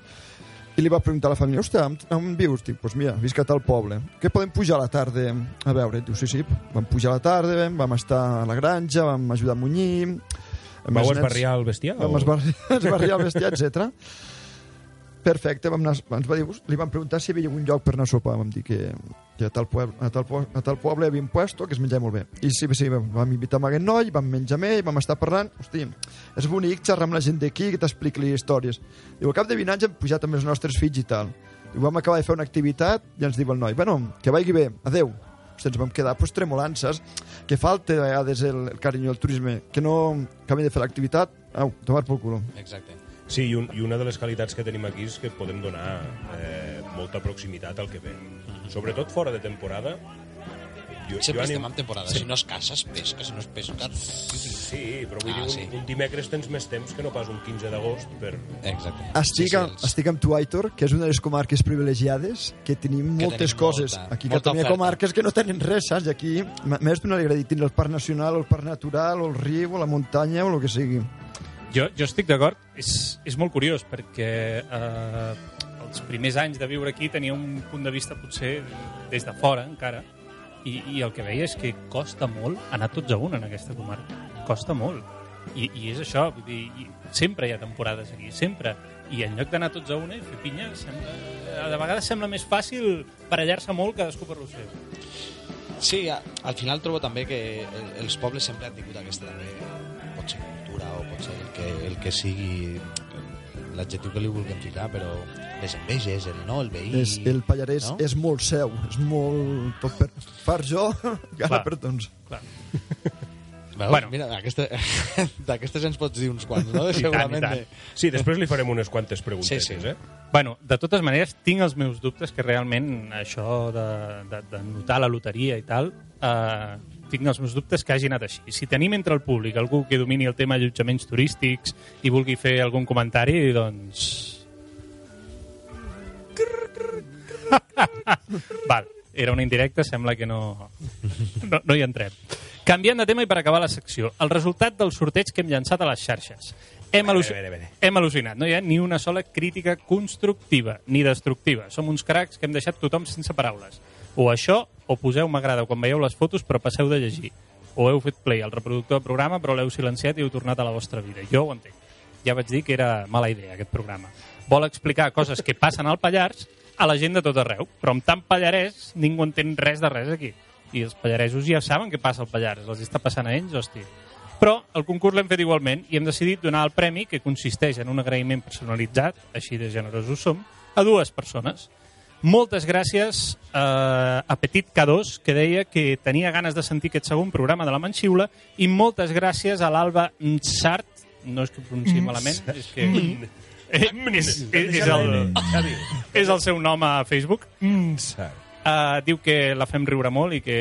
I li va preguntar a la família, hòstia, on, on vius? Dic, pues mira, visc a tal poble. Què podem pujar a la tarda a veure? Diu, sí, sí, vam pujar a la tarda, vam estar a la granja, vam ajudar a munyir... Vau esbarriar el bestiar? Vam o- esbarriar, esbarriar el bestiar, etc. Perfecte, vam anar, ens va dir, li van preguntar si hi havia algun lloc per anar a sopar. Vam dir que, que a, tal poble, a, tal, po- a tal poble hi havia un puesto que es menjava molt bé. I sí, sí, vam, vam invitar amb aquest noi, vam menjar amb ell, vam estar parlant. Hosti, és bonic xerrar amb la gent d'aquí que t'expliqui històries. Diu, al cap de 20 anys hem pujat amb els nostres fills i tal. Diu, vam acabar de fer una activitat i ens diu el noi, bueno, que vagi bé, adeu. Hosti, ens vam quedar pues, tremolant, saps? Que falta a vegades el, el carinyo del turisme, que no acabem de fer l'activitat, au, tomar pel culo. Exacte. Sí, i, un, i una de les qualitats que tenim aquí és que podem donar eh, molta proximitat al que ve. Sobretot fora de temporada. Jo, Sempre anim- estem en temporada. Si no es caça, es pesca. Si no es pesca... Sí, però vull Ah, dir, un, sí. un dimecres tens més temps que no pas un 15 d'agost per... Exacte. Estic, Sí, sí, amb, estic amb tu, Aitor, que és una de les comarques privilegiades que tenim Que moltes tenim coses. molta- aquí a molta Catalunya hi ha comarques que no tenen res, saps? I aquí més d'una li agrada tindre el parc nacional, o el parc natural, o el riu, o la muntanya, o el que sigui. Jo, jo estic d'acord. És, és molt curiós perquè eh, els primers anys de viure aquí tenia un punt de vista potser des de fora encara i, i el que veia és que costa molt anar tots a un en aquesta comarca. Costa molt. I, i és això, vull dir, sempre hi ha temporades aquí, sempre. I en lloc d'anar tots a una i fer pinya, sembla, de vegades sembla més fàcil parellar-se molt cadascú per lo seu. Sí, al final trobo també que el, els pobles sempre han tingut aquesta també, cultura o pot ser el que, el que sigui l'adjectiu que li vulguem ficar, però les enveges, el no, el veí... És, el Pallarès no? és molt seu, és molt... Tot per far jo, gana per tots. Clar. Veus? Bueno. Mira, d'aquestes ens pots dir uns quants, no? I tant, i Segurament. tant. de- Sí, després li farem unes quantes preguntes, Sí, sí. eh? Bueno, de totes maneres, tinc els meus dubtes que realment això de, de, de notar la loteria i tal, eh, tinc els meus dubtes que hagi anat així. Si tenim entre el públic algú que domini el tema allotjaments turístics i vulgui fer algun comentari, doncs... Val, era una indirecta, sembla que no, no, no hi entrem. Canviant de tema i per acabar la secció, el resultat del sorteig que hem llançat a les xarxes. Hem, al·luci... Vere, vere, vere. hem al·lucinat. No hi ha ni una sola crítica constructiva ni destructiva. Som uns cracs que hem deixat tothom sense paraules. O això, o poseu m'agrada quan veieu les fotos però passeu de llegir. O heu fet play al reproductor del programa però l'heu silenciat i heu tornat a la vostra vida. Jo ho entenc. Ja vaig dir que era mala idea aquest programa. Vol explicar coses que passen al Pallars a la gent de tot arreu, però amb tant pallarès ningú entén res de res aquí. I els pallaresos ja saben què passa al Pallars, els està passant a ells, hòstia. Però el concurs l'hem fet igualment i hem decidit donar el premi, que consisteix en un agraïment personalitzat, així de generosos som, a dues persones. Moltes gràcies eh, a Petit K2, que deia que tenia ganes de sentir aquest segon programa de la Manxiula, i moltes gràcies a l'Alba Nsart, no és que pronunciï malament, és que... Eh, és, és, és, el, és el seu nom a Facebook. Mm, cert. Uh, diu que la fem riure molt i que,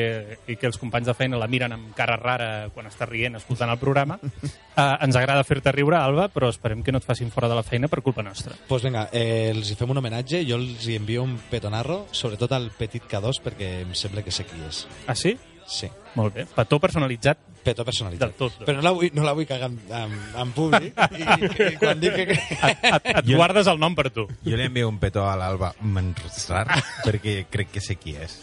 i que els companys de feina la miren amb cara rara quan està rient escoltant el programa. Uh, ens agrada fer-te riure, Alba, però esperem que no et facin fora de la feina per culpa nostra. Doncs pues vinga, eh, els hi fem un homenatge, jo els hi envio un petonarro, sobretot al Petit K2, perquè em sembla que sé qui és. Ah, sí? Sí, Molt bé. Petó personalitzat. petó personalitzat. Del tot. Però no la vull, no la vull cagar en, en, en públic, i, i quan dic que... Et, et, et Jo- guardes el nom per tu. Jo li envio un petó a l'Alba Mansart perquè crec que sé qui és.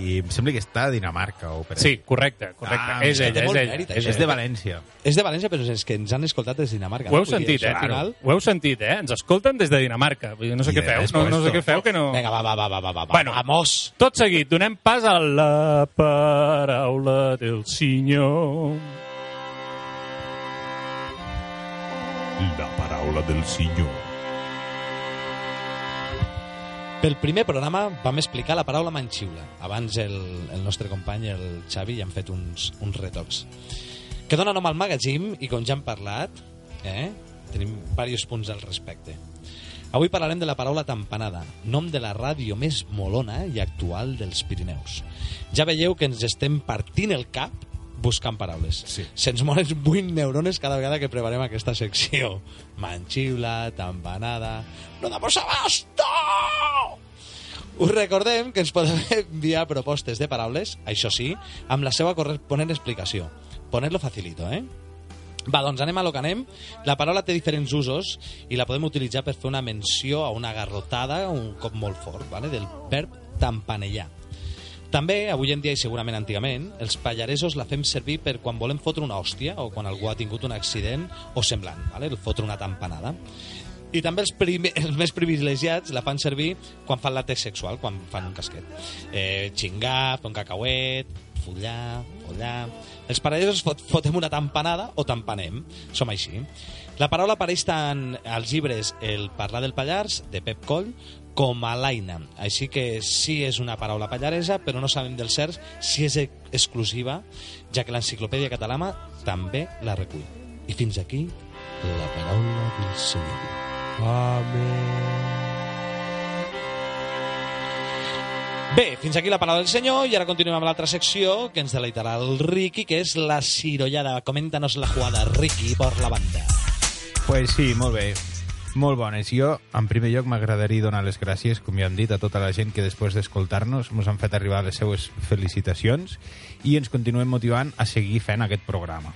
I em sembla que està a Dinamarca o per Sí, correcte, correcte. Ah, és ella, és ella. mèrit, És, és de València. És de València, però és que ens han escoltat des de Dinamarca. Ho heu no? Sentit, eh? final... Ho heu sentit, eh? Ens escolten des de Dinamarca. Vull dir, no sé I què de feu, no, no sé què feu, que no... Vinga, va, va, va, va, va, va. Bueno. Vamos! Tot seguit, donem pas a la paraula del senyor. La paraula del senyor. Pel primer programa vam explicar la paraula manxiula. Abans el, el nostre company, el Xavi, ja han fet uns, uns retocs. Que dona nom al magazine i com ja hem parlat, eh, tenim diversos punts al respecte. Avui parlarem de la paraula tampanada, nom de la ràdio més molona i actual dels Pirineus. Ja veieu que ens estem partint el cap buscant paraules. Sí. Se'ns moren 8 neurones cada vegada que preparem aquesta secció. Manxiula, tampanada... ¡No damos abasto! Us recordem que ens podeu enviar propostes de paraules, això sí, amb la seva corresponent explicació. Ponerlo facilito, eh? Va, doncs anem a lo que anem. La paraula té diferents usos i la podem utilitzar per fer una menció a una garrotada, un cop molt fort, vale? del verb tampanellar. També, avui en dia i segurament antigament, els pallaresos la fem servir per quan volem fotre una hòstia o quan algú ha tingut un accident o semblant, vale? el fotre una tampanada. I també els, primer, els més privilegiats la fan servir quan fan l'acte sexual, quan fan un casquet. Eh, xingar, fer un cacauet, follar, follar... Els pallaresos fot, fotem una tampanada o tampanem. Som així. La paraula apareix tant als llibres El parlar del Pallars, de Pep Coll, com a l'Aina. Així que sí és una paraula pallaresa, però no sabem del cert si és ex- exclusiva, ja que l'enciclopèdia catalana també la recull. I fins aquí la paraula del Senyor. Bé, fins aquí la paraula del senyor i ara continuem amb l'altra secció que ens deleitarà el Ricky, que és la cirollada. Coméntanos la jugada, Ricky, por la banda. Pues sí, molt bé. Molt bones. Jo, en primer lloc, m'agradaria donar les gràcies, com ja hem dit, a tota la gent que després d'escoltar-nos ens han fet arribar les seues felicitacions i ens continuem motivant a seguir fent aquest programa.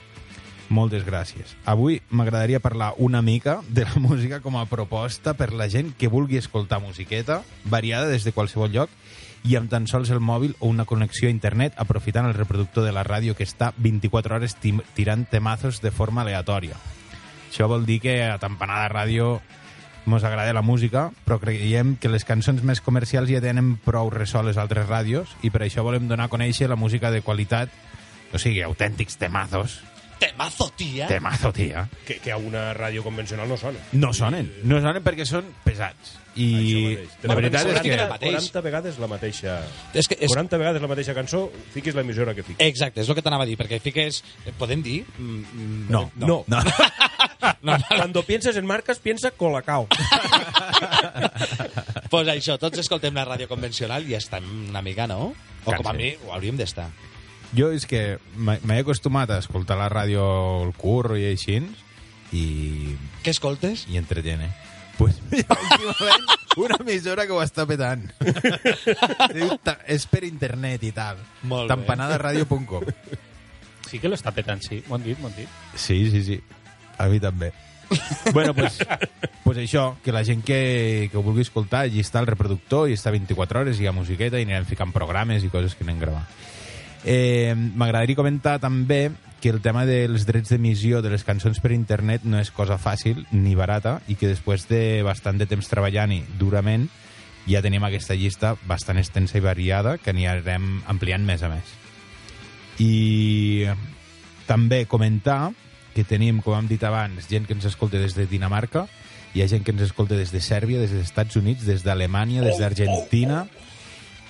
Moltes gràcies. Avui m'agradaria parlar una mica de la música com a proposta per la gent que vulgui escoltar musiqueta, variada des de qualsevol lloc, i amb tan sols el mòbil o una connexió a internet aprofitant el reproductor de la ràdio que està 24 hores tirant temazos de forma aleatòria. Això vol dir que a Tampanada Ràdio mos agrada la música, però creiem que les cançons més comercials ja tenen prou ressò a les altres ràdios i per això volem donar a conèixer la música de qualitat, o sigui, autèntics temazos. Temazo, tia! Temazo, tia. Que, que a una ràdio convencional no sona. No sonen. No sonen perquè són pesats. I la veritat és que... el mateix. 40 vegades la mateixa... És que és... 40 vegades la mateixa cançó, fiquis l'emissora que fiquis. Exacte, és el que t'anava a dir, perquè fiques... Podem dir? Mm, No, No. no. no. Cuando pienses en marcas, piensa Colacao. pues això, tots escoltem la ràdio convencional i estem una mica, no? O com a mi, ho hauríem d'estar. Jo és que m'he acostumat a escoltar la ràdio al curro i així i, Què escoltes? i entretene. Pues, últimament, una emissora que ho està petant. Diu, és per internet i tal. Molt bé. Tampanadaradio.com Sí que l'està petant, sí. M'ho han dit, m'ho han dit. Sí, sí, sí. A mi també. bueno, pues, pues això, que la gent que, que ho vulgui escoltar, allí està el reproductor i està 24 hores, hi ha musiqueta i anirem ficant programes i coses que anem gravant. Eh, M'agradaria comentar també que el tema dels drets d'emissió de les cançons per internet no és cosa fàcil ni barata i que després de bastant de temps treballant-hi durament ja tenim aquesta llista bastant extensa i variada que anirem ampliant més a més. I també comentar que tenim, com hem dit abans, gent que ens escolta des de Dinamarca, hi ha gent que ens escolta des de Sèrbia, des dels Estats Units, des d'Alemanya, des d'Argentina,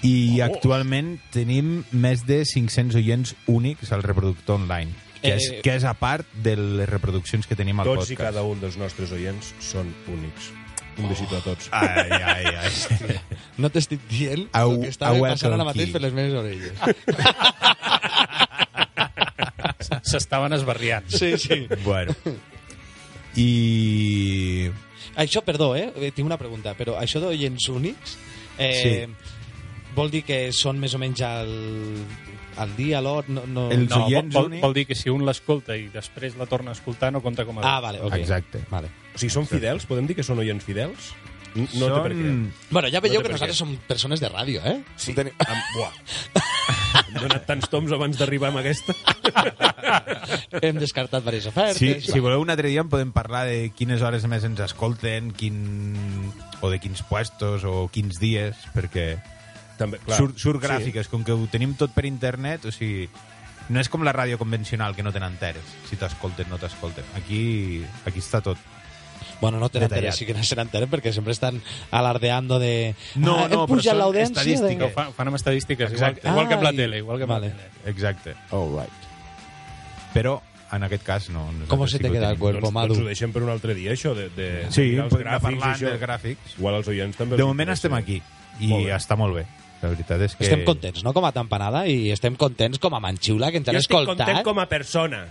i actualment tenim més de 500 oients únics al reproductor online, que, és, Eh, que és a part de les reproduccions que tenim al Tots i podcast. cada un dels nostres oients són únics. Un besito a tots. Ai, ai, ai. No t'estic dient el que està a passant ara mateix per les meves orelles. S'estaven esbarriant. Sí, sí. bueno. I... Això, perdó, eh? eh, Tinc una pregunta, però això d'oients únics eh, vol dir que són més o menys al, al dia, a l'hora... No, no... Els No, vol, oients vol, únics- vol dir que si un l'escolta i després la torna a escoltar no compta com a... Ah, vale, ok. Exacte. Vale. O sigui, són fidels? Podem dir que són oients fidels? No té per què. Bueno, ja veieu No que nosaltres som persones de ràdio, eh? Sí. Tenim... Am... Buah. Hem donat tants toms abans d'arribar amb aquesta. Hem descartat diverses ofertes. Sí, si voleu un altre dia en podem parlar de quines hores més ens escolten, quin... o de quins puestos, o quins dies, perquè També, clar. surt, surt gràfiques, com que ho tenim tot per internet, o sigui, no és com la ràdio convencional, que no tenen teres, si t'escolten, no t'escolten. Aquí, aquí està tot. Bueno, no tenen interès, sí que no se n'entenen perquè sempre estan alardeando de... No, ah, no, però són estadístiques. No, fan, fan amb estadístiques, igual, Exacte. igual que amb la Ai. tele. Igual que amb Vale. la tele. Exacte. All right. Però, en aquest cas, no. Com se sí te queda el cuerpo, doncs, Madu? doncs ho deixem per un altre dia, això, de, de, Sí, de els podem gràfics parlant dels gràfics. Igual als oients també. De els moment estem aquí, i Molt està molt bé. La veritat és que... Estem contents, no? Com a tampanada i estem contents com a manxiula, que ens han Jo estic escoltat. content com a persona.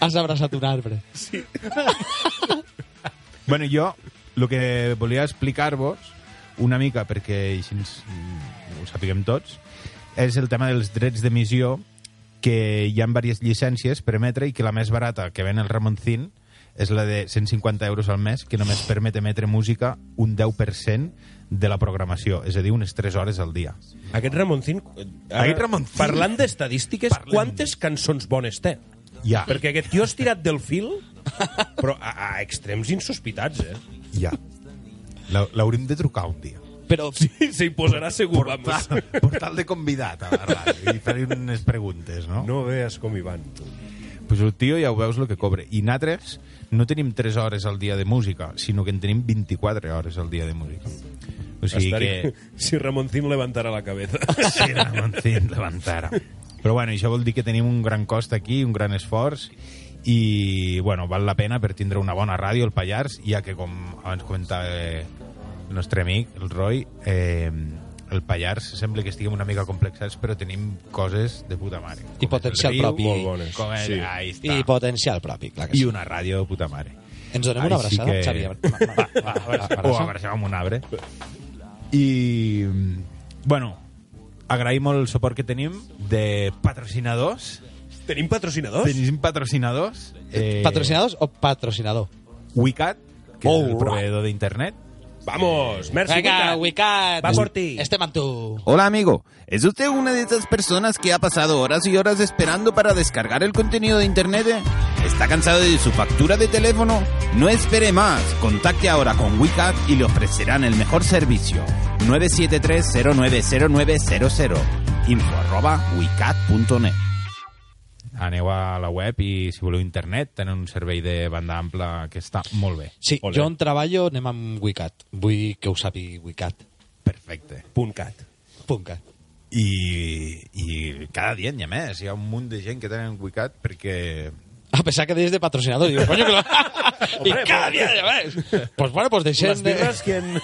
Has abraçat un arbre. Bueno, jo el que volia explicar-vos una mica, perquè així ens, mm, ho sapiguem tots, és el tema dels drets d'emissió, que hi ha diverses llicències per emetre i que la més barata que ven el Ramoncín és la de 150 euros al mes, que només permet emetre música un 10% de la programació, és a dir, unes 3 hores al dia. Aquest Ramoncín... ara, Aquest Ramoncín. Parlant d'estadístiques, quantes cançons bones té? Ja, Perquè aquest tio ha estirat del fil, però a, a extrems insospitats, eh? ja. La- L'haurem de trucar un dia. Però Sí, s'hi posarà segur, vamos. Portal de convidat a la ràdio i fer unes preguntes, no? No veus com hi van. pues el tio ja ho veus el que cobra. I nosaltres no tenim 3 hores al dia de música, sinó que en tenim 24 hores al dia de música. O sigui Estaria... que... Si Ramoncín levantara la cabeza. Sí, Ramoncín levantara. Però bueno, això vol dir que tenim un gran cost aquí, un gran esforç, i bueno, val la pena per tindre una bona ràdio al Pallars, ja que com abans comentava el nostre amic, el Roy, eh, el Pallars sembla que estiguem una mica complexats, però tenim coses de puta mare. I el potencial riu, propi. Molt bones. Com és, Sí. ahí està. I potencial propi, clar que I sí. una ràdio de puta mare. Ens donem una abraçada, que- Xavi? Va, va, va, va, va, o abraça. abraçar amb un arbre. I, bueno, agraïm molt el suport que tenim de patrocinadors. Tenim patrocinadors? Tenim patrocinadors. Eh, Patrocinadors o patrocinador? Wicat, que Oh, és el right. proveedor d'internet. Vamos, merci, Venga, Wicat. Wicat. Va por ti. Estem amb tu. Hola amigo, ¿es usted una de esas personas que ha pasado horas y horas esperando para descargar el contenido de Internet? ¿Está cansado de su factura de teléfono? No espere más, contacte ahora con WeCat y le ofrecerán el mejor servicio. 973-090900 info arroba wicat.net Aneu a la web i si voleu internet tenen un servei de banda ampla que està molt bé. Sí, Ole. jo on treballo anem amb Wicat. Vull que ho sàpiga Wicat. Perfecte. Punt cat. Punt cat. I, I cada dia n'hi ha més. Hi ha un munt de gent que tenen Wicat perquè A pesar que deies de patrocinador, digo, coño, que lo... y Hombre, cada pues- día ya ves. Pues bueno, pues deixem Les de... birres, quien...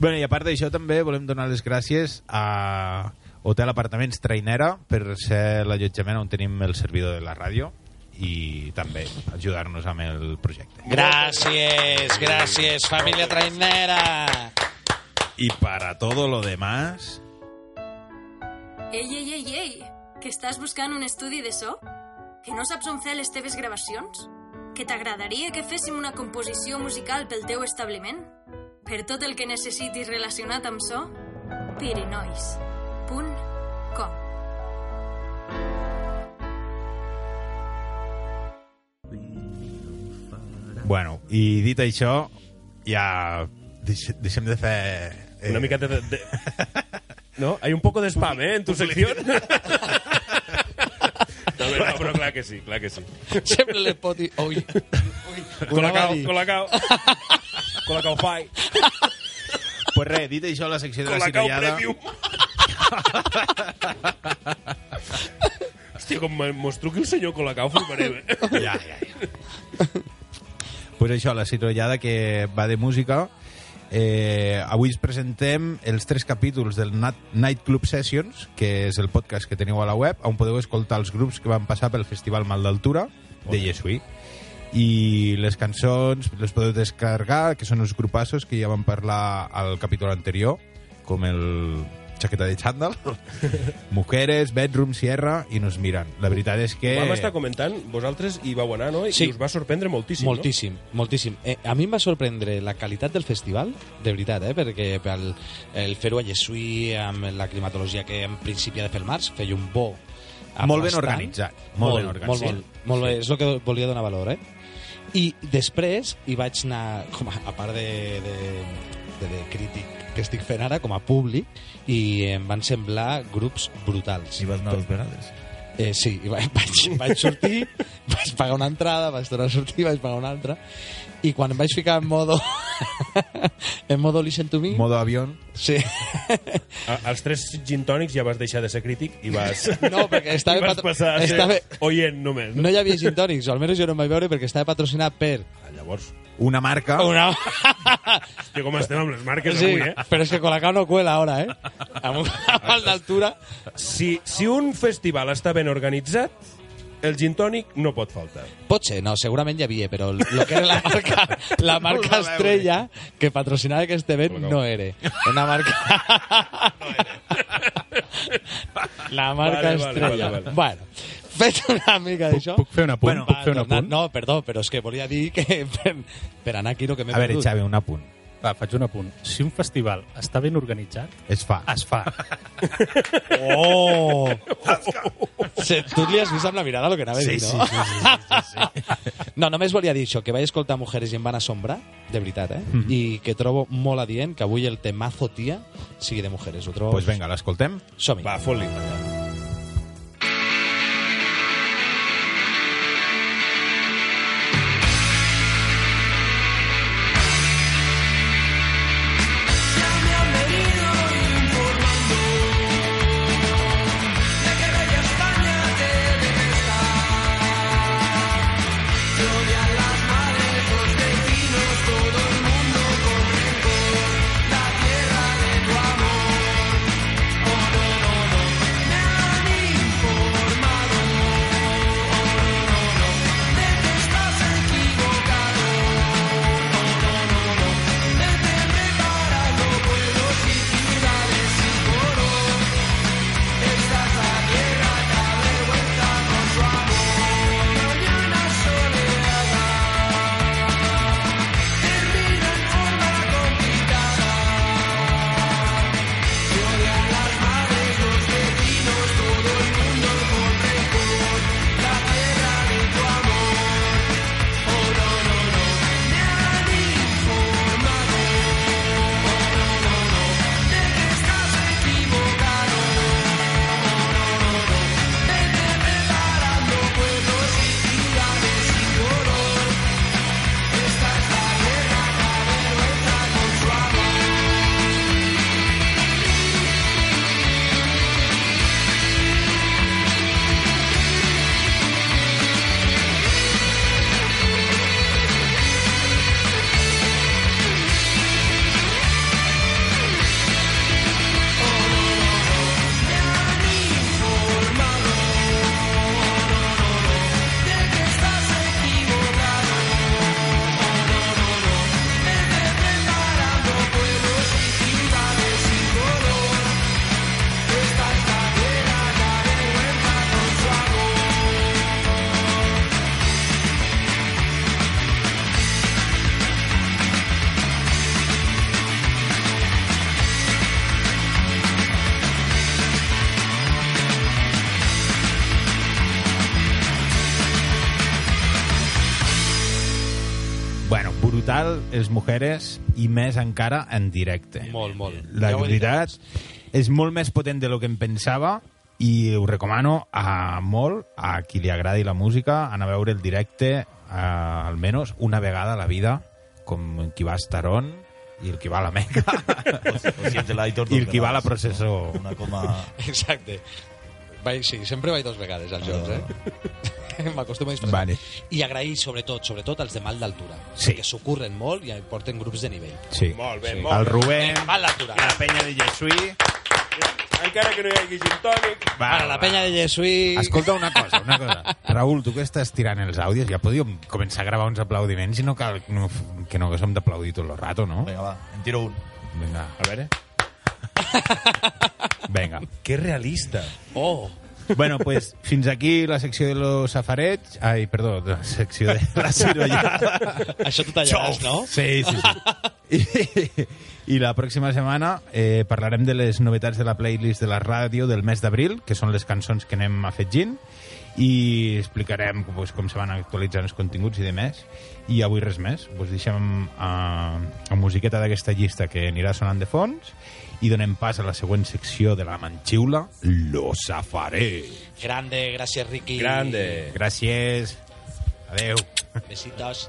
Bueno, i a part d'això també volem donar les gràcies a Hotel Apartaments Trainera per ser l'allotjament on tenim el servidor de la ràdio i també ajudar-nos amb el projecte. Gràcies, gràcies, família trainera. Y para todo lo demás, ¡Ey, ey, ey, ey! Que estàs buscant un estudi de so? Que no saps on fer les teves gravacions? Que t'agradaria que féssim una composició musical pel teu establiment? Per tot el que necessitis relacionat amb so, pirinois.com Bueno, i dit això, ja deix, deixem de fer... Eh, Una miqueta de... de... No? Hay un poco de spam, ¿eh? En tu sección. No, no, no, però clar que sí, clar que sí. Sempre le pot dir... Ui, ui, Colacao, colacao. Colacao fai. Pues res, dit això, la secció de la Colacao cirollada... premium. Hòstia, com mos truqui el senyor Colacao, fliparem, eh? Ja, ja, ja. pues això, la cirollada que va de música. Eh, avui us presentem els tres capítols del Night Club Sessions, que és el podcast que teniu a la web, on podeu escoltar els grups que van passar pel Festival Mal d'Altura de Yesui. I les cançons les podeu descarregar, que són els grupassos que ja vam parlar al capítol anterior, com el Chaqueta de Chandal, Mujeres, Bedroom, Sierra, i nos miran. La veritat és que... Vam estar comentant, vosaltres hi vau anar, no? I Sí. us va sorprendre moltíssim, moltíssim, moltíssim. Eh, a mi em va sorprendre la qualitat del festival, de veritat, eh? perquè pel, el fer-ho a Llesui, amb la climatologia que en principi ha de fer el març, feia un bo Molt ben organitzat, molt ben organitzat. Molt, molt, molt bé, és el que volia donar valor, eh? I després hi vaig anar, com a, a part de, de, de, de crític que estic fent ara, com a públic, i em van semblar grups brutals. I vas anar dues vegades. Eh, sí, i vaig, vaig, vaig sortir, vaig pagar una entrada, vaig tornar a sortir, vaig pagar una altra, i quan em vaig ficar en modo... en modo listen to me... Modo avión. Sí. A, als tres gin tònics ja vas deixar de ser crític i vas... No, perquè estava... I vas patro- passar a ser estava... oient només. No hi havia gin tònics, o almenys jo no em vaig veure perquè estava patrocinat per... Ah, llavors... Una marca. Una... Hòstia, com estem amb les marques Sí, avui, eh? però és que Colacao no cuela ara, eh? Amb un mal d'altura... Si, si un festival està ben organitzat, el gin tònic no pot faltar. Pot ser, no, segurament hi havia, però el que era la marca, la marca estrella que patrocinava aquest event no era. Una marca... La marca Vale, vale, estrella. vale, vale. Bueno, fet una mica d'això... Puc fer un apunt? Bueno, Puc fer un va, apunt? No, perdó, però és que volia dir que per, per anar aquí el que m'he A veure, perdut. Xavi, un apunt. Va, faig un apunt. Si un festival està ben organitzat, Es fa. es fa. Oh! Sí, tu li has vist amb la mirada el que anava a dir, Sí, no? sí, sí, sí, sí, No, només volia dir això, que vaig escoltar Mujeres i em van assombrar, de veritat, eh? Mhm. I que trobo molt adient que avui el temazo tia sigui de Mujeres. Ho trobo... Pues venga, l'escoltem. Som-hi. Va, fot-li. Todo el els mujeres, i més encara en directe. Molt, molt. La Ja veritat és molt més potent de lo que em pensava i ho recomano a molt a qui li agradi la música, anar a veure el directe eh, almenys una vegada a la vida, com qui va a Estaron i el que va a la Meca O si ets l'Aitor, i el dos que va a la processó. Una coma... Exacte. Vaig, sí, sempre vaig dos vegades als jocs, eh? M'acostumo a disfrutar. Vale. I agrair, sobretot, sobretot els de mal d'altura. Sí. Que s'ho curren molt i porten grups de nivell. Sí. Molt bé, Sí. molt El bé. Rubén, Mal d'altura. la penya de Jesui... Encara que no hi hagi gin tònic. Va, Bueno, la va. penya de Jesui... Escolta una cosa, una cosa. Raül, tu que estàs tirant els àudios, ja podíem començar a gravar uns aplaudiments i no cal no, que no haguéssim d'aplaudir tot el rato, no? Vinga, va, en tiro un. Vinga, a veure. Vinga. Que realista. Oh! Bueno, pues fins aquí la secció de los safarets. Ai, perdó, la secció de la cirollada. Això t'ho tallaràs, no? Sí, sí, sí. I, I la pròxima setmana eh, parlarem de les novetats de la playlist de la ràdio del mes d'abril, que són les cançons que anem afegint, i explicarem pues, com se van actualitzant els continguts i de més. I avui res més. Us deixem a, a musiqueta d'aquesta llista que anirà sonant de fons i donem pas a la següent secció de la manxiula, Lo Safaré. Grande, gràcies, Riqui. Grande. Gràcies. Adeu. Besitos.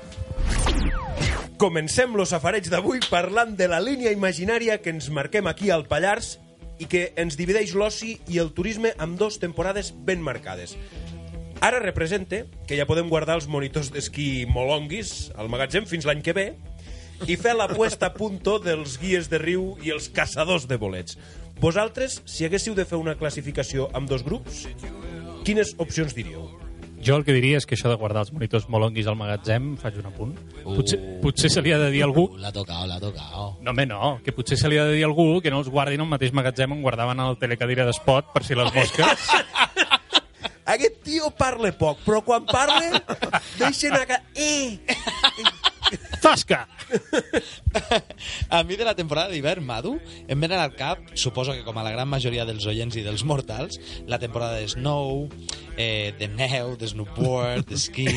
Comencem los safareig d'avui parlant de la línia imaginària que ens marquem aquí al Pallars i que ens divideix l'oci i el turisme amb dos temporades ben marcades. Ara representa que ja podem guardar els monitors d'esquí molonguis al magatzem fins l'any que ve i fer la puesta a punto dels guies de riu i els caçadors de bolets. Vosaltres, si haguéssiu de fer una classificació amb dos grups, quines opcions diríeu? Jo el que diria és que això de guardar els monitors molonguis al magatzem faig un apunt. Potser, potser se li ha de dir a algú... Uh, L'ha tocado, l'ha tocado. No, home, no, que potser se li ha de dir a algú que no els guardin al mateix magatzem on guardaven el telecadira d'espot per si les mosques... Aquest tio parla poc, però quan parla deixen a... ca- Eh! Tasca! A mi de la temporada d'hivern, Madu, em venen al cap, suposo que com a la gran majoria dels oients i dels mortals, la temporada de snow, eh, de neu, de snowboard, d'esquí,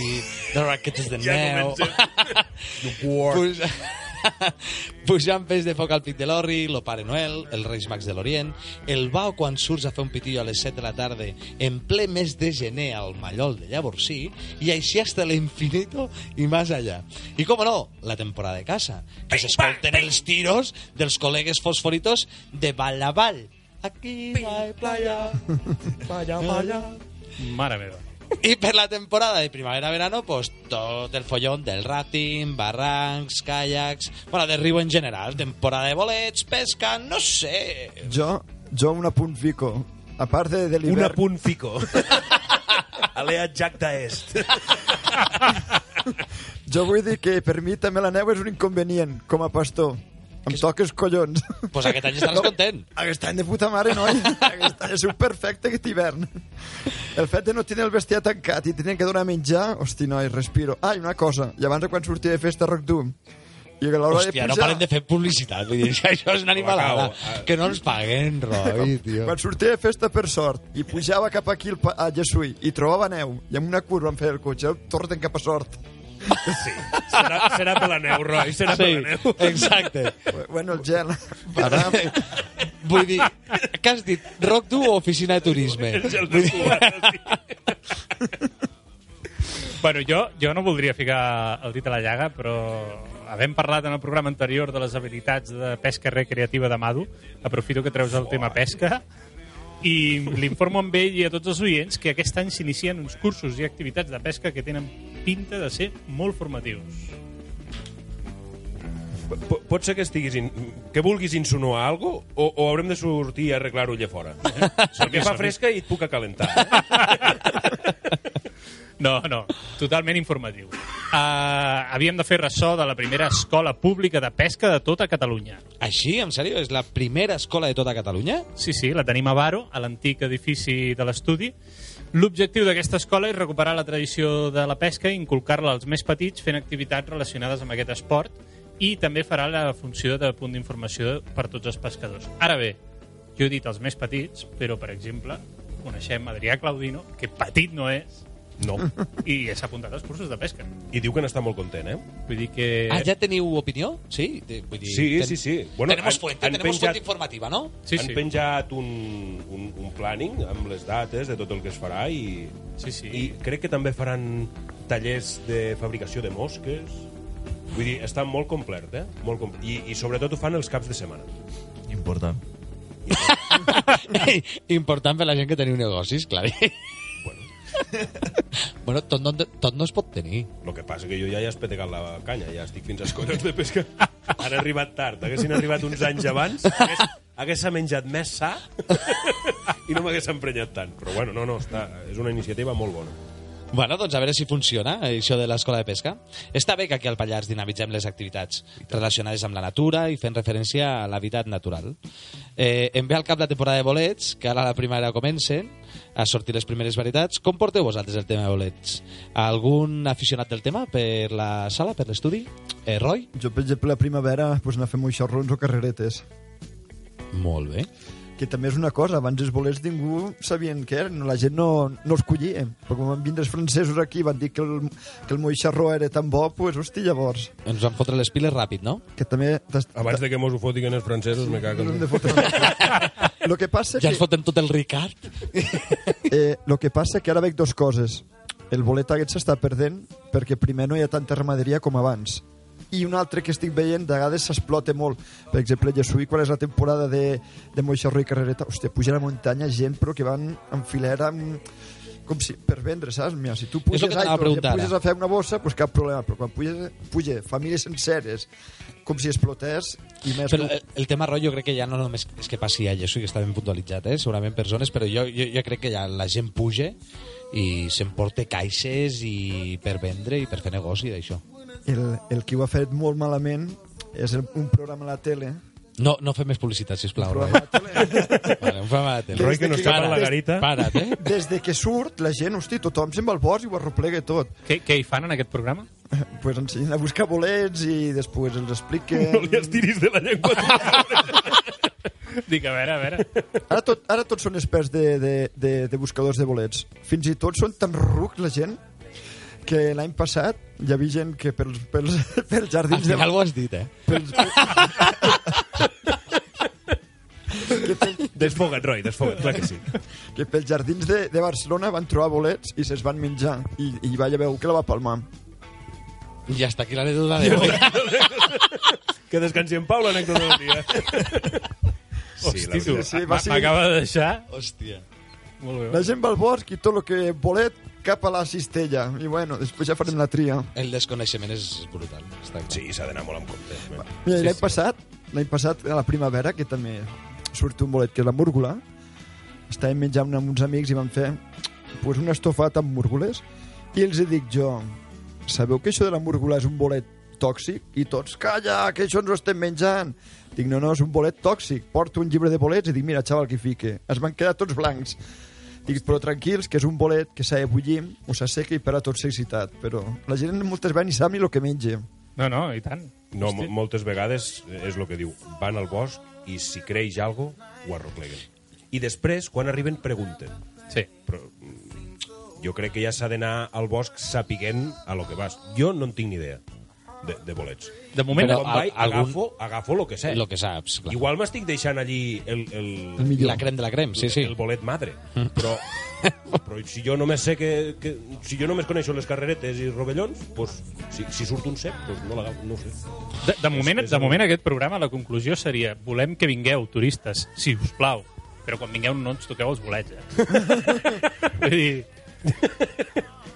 de raquetes de Ja neu... Snowboard. Pujant peix de foc al Pic de l'Orri, lo Pare Noel, el Reis Mags de l'Orient, el Bao quan surts a fer un pitillo a les 7 de la tarda en ple mes de gener al Mallol de Llavorsí i així hasta l'infinito i més allà. I com no, la temporada de casa, que s'escolten els tiros dels col·legues fosforitos de Vall a Vall. Aquí no hay playa, playa, playa. Mare meva. I per la temporada de primavera-verano, pues tot el follón del rafting, barrancs, caiacs... Bueno, de riu en general, temporada de bolets, pesca, no sé... Jo, jo un apunt fico. A part de, de Un l'hivern... apunt fico. Alea Jack d'Est. Jo vull dir que per mi també la neu és un inconvenient, com a pastor. Em toques collons. Pues aquest any estaràs content. Aquest any de puta mare, noi. Aquest any és un perfecte aquest hivern. El fet de no tenir el bestiar tancat i tenir que donar menjar, hosti, noi, respiro. Ah, i una cosa, i abans de quan sortia de festa Rock Doom, i a l'hora de Hòstia, pujar... no paren de fer publicitat. Vull dir, que això és una animalada. acabo. Que no ens paguen, Roi, tio. Quan sortia de festa per sort i pujava cap aquí a Jesui i trobava neu i amb una curva em feia el cotxe, torna't cap a sort. Sí. Serà, serà per la neu, Roy. Serà per la neu. exacte. Bueno, el gel. Ara, Vull dir, què has dit? Rock Du o oficina de turisme? Vull dir, Bueno, jo, jo no voldria ficar el dit a la llaga, però havent parlat en el programa anterior de les habilitats de pesca recreativa de Madu, aprofito que treus el tema pesca i l'informo amb ell i a tots els oients que aquest any s'inicien uns cursos i activitats de pesca que tenen pinta de ser molt formatius. P- Pot ser que estiguis in... que vulguis insinuar alguna cosa o, o haurem de sortir a arreglar-ho allà fora. Eh? Perquè fa fresca i et puc acalentar. Eh? No, no, totalment informatiu. Uh, havíem de fer ressò de la primera escola pública de pesca de tota Catalunya. Així, en sèrio? És la primera escola de tota Catalunya? Sí, sí, la tenim a Baro, a l'antic edifici de l'estudi. L'objectiu d'aquesta escola és recuperar la tradició de la pesca i inculcar-la als més petits fent activitats relacionades amb aquest esport i també farà la funció de punt d'informació per tots els pescadors. Ara bé, jo he dit els més petits, però, per exemple, coneixem Adrià Claudino, que petit no és, No. I s'ha apuntat als cursos de pesca. I diu que n'està molt content, eh? Vull dir que... Ah, ja teniu opinió? Sí? De- Vull dir, Sí, sí, sí. Bueno, tenemos fuente, han tenemos penjat- fuente informativa, no? Sí, han sí. penjat un, un, un planning amb les dates de tot el que es farà i, Sí, sí. i crec que també faran tallers de fabricació de mosques. Vull dir, està molt complet, eh? Molt complet. I, I sobretot ho fan els caps de setmana. Important. Important per la gent que teniu negocis, clar. bueno, tot no, tot no es pot tenir. El que passa que jo ja he espetegat la canya, ja estic fins als collons de pesca. Han arribat tard, haguessin arribat uns anys abans, hagués, hagués menjat més sa i no m'hagués emprenyat tant. Però bueno, no, no, està, és una iniciativa molt bona. Bueno, doncs a veure si funciona, això de l'escola de pesca. Està bé que aquí al Pallars dinamitzem les activitats relacionades amb la natura i fent referència a l'habitat natural. Eh, em ve al cap la temporada de bolets, que ara a la primavera comencen a sortir les primeres varietats. Com porteu vosaltres el tema de bolets? Algun aficionat del tema per la sala, per l'estudi? Eh, Roy? Jo, per exemple, a primavera pues, anar a fer moixarrons o carreretes. Molt bé. Que també és una cosa, abans els bolets ningú sabien què eren, la gent no, no els collia. Però quan van vindre els francesos aquí van dir que el, que el moixarró era tan bo, pues, hosti, llavors. Ens van fotre les piles ràpid, no? Que també... Abans de que mos ho fotin els francesos, me cago de fotre... Lo que passa Ja que... ens foten tot el Ricard. Eh, lo que passa que ara veig dos coses. El bolet aquest s'està perdent perquè primer no hi ha tanta ramaderia com abans. I un altre que estic veient, de vegades s'explota molt. Per exemple, Llesuí, quan és la temporada de, de Moixarró i Carrereta, hòstia, puja a la muntanya gent, però que van en filera amb, com si, per vendre, saps? Mira, si tu puges, t'anava a preguntar, puges a fer una bossa, pues cap problema, però quan puges, puja famílies senceres, com si explotés, i més... Però el, el tema rotllo crec que ja no només és que passi a Jesús, que està ben puntualitzat, eh? segurament per zones, però jo, jo, jo crec que ja la gent puja i s'emporta caixes i per vendre i per fer negoci d'això. El, el que ho ha fet molt malament és el, un programa a la tele No, no fem més publicitat, sisplau. Un Roy. vale, un programa de tele. Roy, que no està per la Para't, garita. Para't, eh? Des de que surt, la gent, hosti, tothom se'n va al bosc i ho arroplega tot. Què, què hi fan en aquest programa? pues ensenyen a buscar bolets i després els expliquen... No li estiris de la llengua. Dic, a veure, a veure. Ara, tot, ara tots són experts de, de, de, de buscadors de bolets. Fins i tot són tan rucs la gent que l'any passat hi havia gent que pels, pels, pels Al jardins de... final ho has dit, eh? Pels, Desfoga't, Roy, desfoga't, clar que sí. que pels jardins de, de Barcelona van trobar bolets i se'ls van menjar i, i va haver un que la va palmar. I ja està aquí l'anècdota de Roy. Que descansi en pau l'anècdota del dia. Hosti, la tu, veritat. sí, va ser- m'acaba de deixar... Hòstia. Molt bé. La gent va al bosc i tot el que bolet cap a la cistella. I bueno, després ja farem la tria. El desconeixement és brutal. Està clar. Sí, s'ha d'anar molt amb compte. Mira, Sí, l'any sí. passat, l'any passat, a la primavera, que també surt un bolet que és la múrgola, estàvem menjant amb uns amics i vam fer pues, un estofat amb múrgoles i els hi dic jo, sabeu que això de la múrgola és un bolet tòxic? I tots, calla, que això ens ho estem menjant. Dic, no, no, és un bolet tòxic. Porto un llibre de bolets i dic, mira, xaval, que fique. Es van quedar tots blancs. Dic, però tranquils, que és un bolet que s'ha de bullir, o s'asseca i perd tota toxicitat. Però la gent moltes vegades ni sap ni el que menja. No, no, i tant. No, Hosti. moltes vegades és el que diu. Van al bosc i si creix algo, ho arropleguen. I després, quan arriben, pregunten. Sí. Però mm, jo crec que ja s'ha d'anar al bosc sapiguent a lo que vas. Jo no en tinc ni idea de, de bolets. De moment, Però Quan vaig, algun- agafo, agafo lo que sé. Lo que saps, clar. Igual m'estic deixant allí el, el, El millor. La crem de la crem, sí, sí. el bolet madre. Però, però si jo només sé que, que... Si jo només coneixo les carreretes i rovellons, pues, si, si surt un cep, pues no l'agafo, no ho sé. De, de, moment, és de el- moment aquest programa la conclusió seria volem que vingueu, turistes, si us plau, però quan vingueu no ens toqueu els bolets, eh? Vull dir,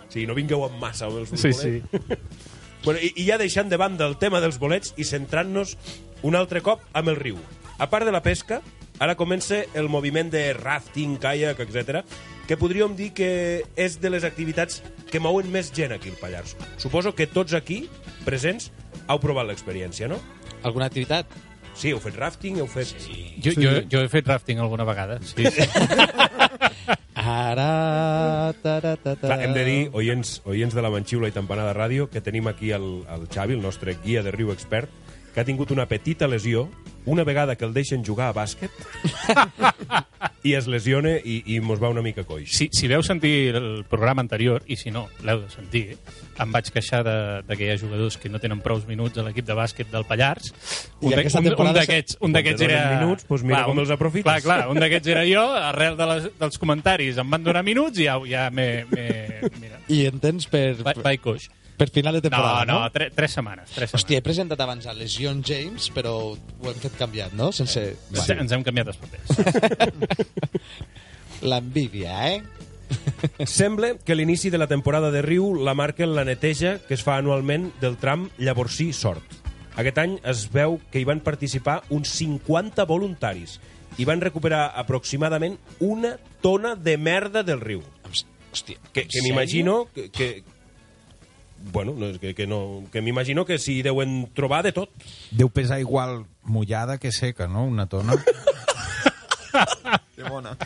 Sí, no vingueu amb massa amb els sí, bolets. sí. Bueno, i, I ja deixant de banda el tema dels bolets i centrant-nos un altre cop amb el riu. A part de la pesca, ara comença el moviment de rafting, kayak, etc, que podríem dir que és de les activitats que mouen més gent aquí al Pallars. Suposo que tots aquí, presents, heu provat l'experiència, no? Alguna activitat? Sí, heu fet rafting, heu fet... Sí. Jo, jo, jo he fet rafting alguna vegada. Sí, sí. Ara... Ta, ta, ta, ta. Clar, hem de dir, oients, oients de la Manxiula i Tampanada Ràdio, que tenim aquí el, el Xavi, el nostre guia de riu expert, que ha tingut una petita lesió una vegada que el deixen jugar a bàsquet i es lesiona i, i mos va una mica coix. Si, si veu sentir el programa anterior, i si no, l'heu de sentir, em vaig queixar de, de que hi ha jugadors que no tenen prous minuts a l'equip de bàsquet del Pallars. I Un un- un d'aquests un donen era... minuts, doncs mira com un- els aprofites. Clar, clar, un d'aquests era jo, arrel de les, dels comentaris em van donar minuts i ja, ja m'he... Mira, I en tens per, vaig, vaig coix. Per final de No, temporada, no, no? tre, tres setmanes. Tres setmanes. Hòstia, he presentat abans a Legion James, però ho hem fet canviat, no? Sense... Ens, ens hem canviat els papers. L'envídia, eh? Sembla que l'inici de la temporada de Riu la marca la neteja que es fa anualment del tram Llavorsí-Sort. Aquest any es veu que hi van participar uns 50 voluntaris i van recuperar aproximadament una tona de merda del riu. Hòstia, Que, que m'imagino que, que bueno, no, que, que, no, que m'imagino que s'hi deuen trobar de tot. Deu pesar igual mullada que seca, no? Una tona. Que bona.